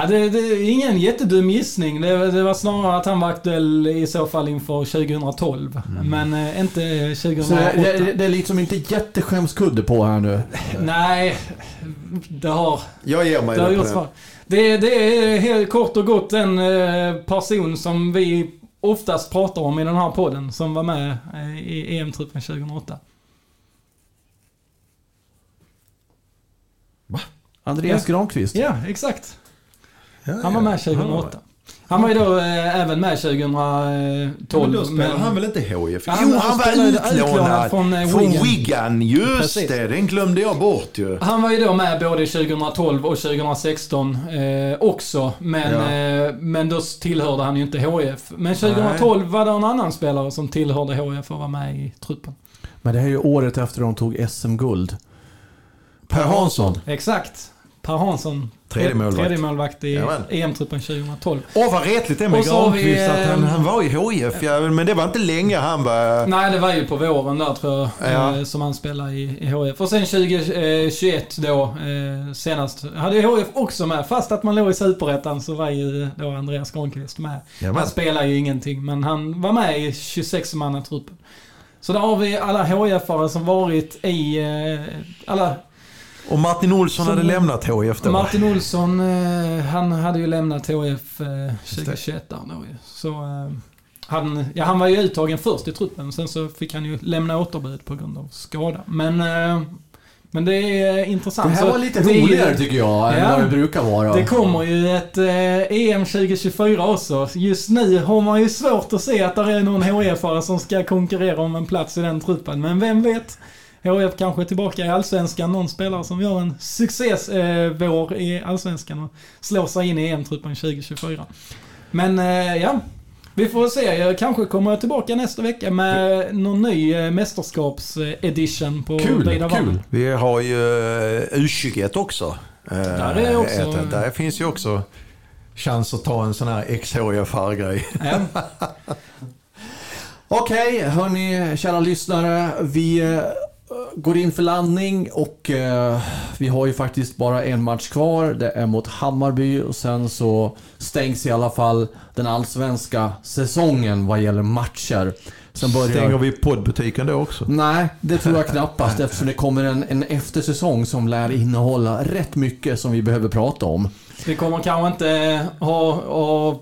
Ja, det, det är ingen jättedum gissning. Det, det var snarare att han var aktuell i så fall inför 2012. Men eh, inte 2008. Så det, det, det är liksom inte jätteskämskudde på här nu. Nej, det har, Jag ger mig det har det på. Det, det är helt kort och gott en eh, person som vi oftast pratar om i den här podden som var med eh, i EM-truppen 2008. Andreas Granqvist. Ja, exakt. Han var med 2008. Han var ju då eh, även med 2012. Men då spelar han väl inte HIF? Jo, han han var spelade utlånad från, eh, från Wigan. Wigan. Just Precis. det, den glömde jag bort ju. Han var ju då med både 2012 och 2016 eh, också. Men, Ja. eh, men då tillhörde han ju inte HIF. Men 2012 var det en annan spelare som tillhörde HIF och var med i truppen. Men det här är ju året efter de tog SM-guld. Per Hansson. Exakt. Per Hansson. Tredje målvakt. Tredje målvakt i. EM-truppen 2012. Åh, vad retligt det är med Granqvist att han, eh, han var i HIF. Ja, men det var inte länge han var... Nej, det var ju på våren där tror jag. Ja. Eh, som han spelade i, i HIF. Och sen 2021 då, eh, senast, hade ju HIF också med. Fast att man låg i Superettan så var ju då Andreas Granqvist med. Jajamän. Han spelar ju ingenting, men han var med i 26-mannatruppen. Så där har vi alla HIF-are som varit i... Alla... Och Martin Olsson Som- hade lämnat HIF då. Martin Olsson, eh, han hade ju lämnat HIF eh, 2021 där då. Så... Eh, han, ja, han var ju uttagen först i truppen, sen så fick han ju lämna återbud på grund av skada. Men... Eh, Men det är eh, intressant. Det här var lite ju- roligare tycker jag än Ja. vad det brukar vara. Det kommer ju ett eh, EM 2024 också. Just nu har man ju svårt att se att det är någon HIF-are som ska konkurrera om en plats i den truppen. Men vem vet? HIF kanske tillbaka i Allsvenskan. Någon spelare som gör en succésvår eh, i Allsvenskan och slår sig in i EM-truppen 2024. Men eh, ja, vi får se. Jag kanske kommer tillbaka nästa vecka med någon ny eh, mästerskaps-edition på Kul, kul. Vi har ju eh, U21 också. Där är också- ett- Där finns ju också chans att ta en sån här XHIFR-grej. Ja. [laughs] Okej, hörni kära lyssnare. Vi går in för landning och eh, vi har ju faktiskt bara en match kvar. Det är mot Hammarby och sen så stängs i alla fall den allsvenska säsongen vad gäller matcher. Sen börjar... Stänger vi poddbutiken då också? Nej, det tror jag knappast eftersom det kommer en, en eftersäsong som lär innehålla rätt mycket som vi behöver prata om. Vi kommer kanske inte ha, ha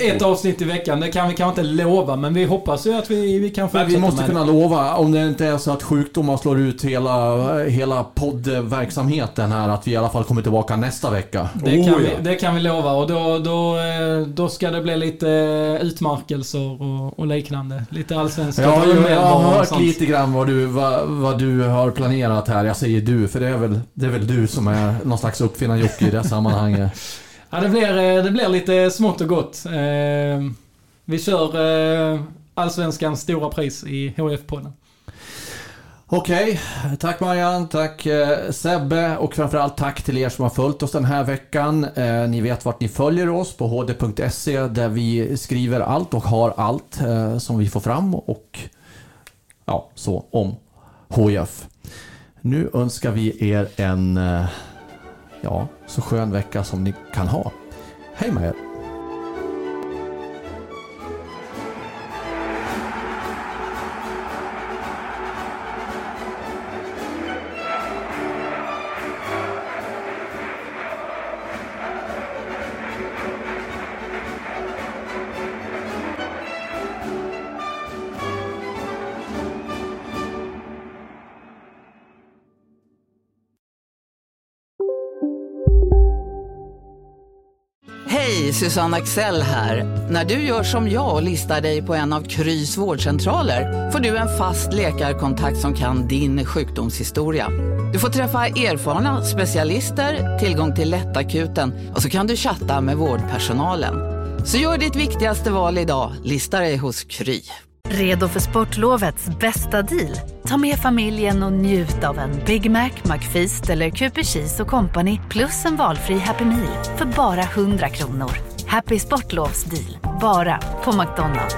ett avsnitt i veckan. Det kan vi kanske inte lova, men vi hoppas ju att vi, vi kan Men fortsätta vi måste kunna det. lova, om det inte är så att sjukdomar slår ut hela, hela poddverksamheten här, att vi i alla fall kommer tillbaka nästa vecka. Det kan, Oh, vi, ja. det kan vi lova och då, då, eh, då ska det bli lite eh, utmärkelser och, och liknande. Lite allsvenska Ja, jag, jag har hört lite grann vad du, vad, vad du har planerat här. Jag säger du, för det är väl, det är väl du som är någon slags uppfinnar-Jocke i det sammanhanget. [laughs] Ja, det blir, eh, det blir lite smått och gott. Eh, vi kör eh, Allsvenskans stora pris i HF-podden. Okej, tack Marianne, tack Sebbe och framförallt tack till er som har följt oss den här veckan. Ni vet vart ni följer oss på hd.se där vi skriver allt och har allt som vi får fram och ja, så om HIF. Nu önskar vi er en ja, så skön vecka som ni kan ha. Hej med er! Susanne Axel här. När du gör som jag och listar dig på en av Krys vårdcentraler får du en fast läkarkontakt som kan din sjukdomshistoria. Du får träffa erfarna specialister, tillgång till lättakuten och så kan du chatta med vårdpersonalen. Så gör ditt viktigaste val idag, lista dig hos Kry. Redo för sportlovets bästa deal? Ta med familjen och njut av en Big Mac, McFeast eller Cooper Cheese och Company plus en valfri Happy Meal för bara 100 kronor. Happy Sportlovs deal, bara på McDonalds.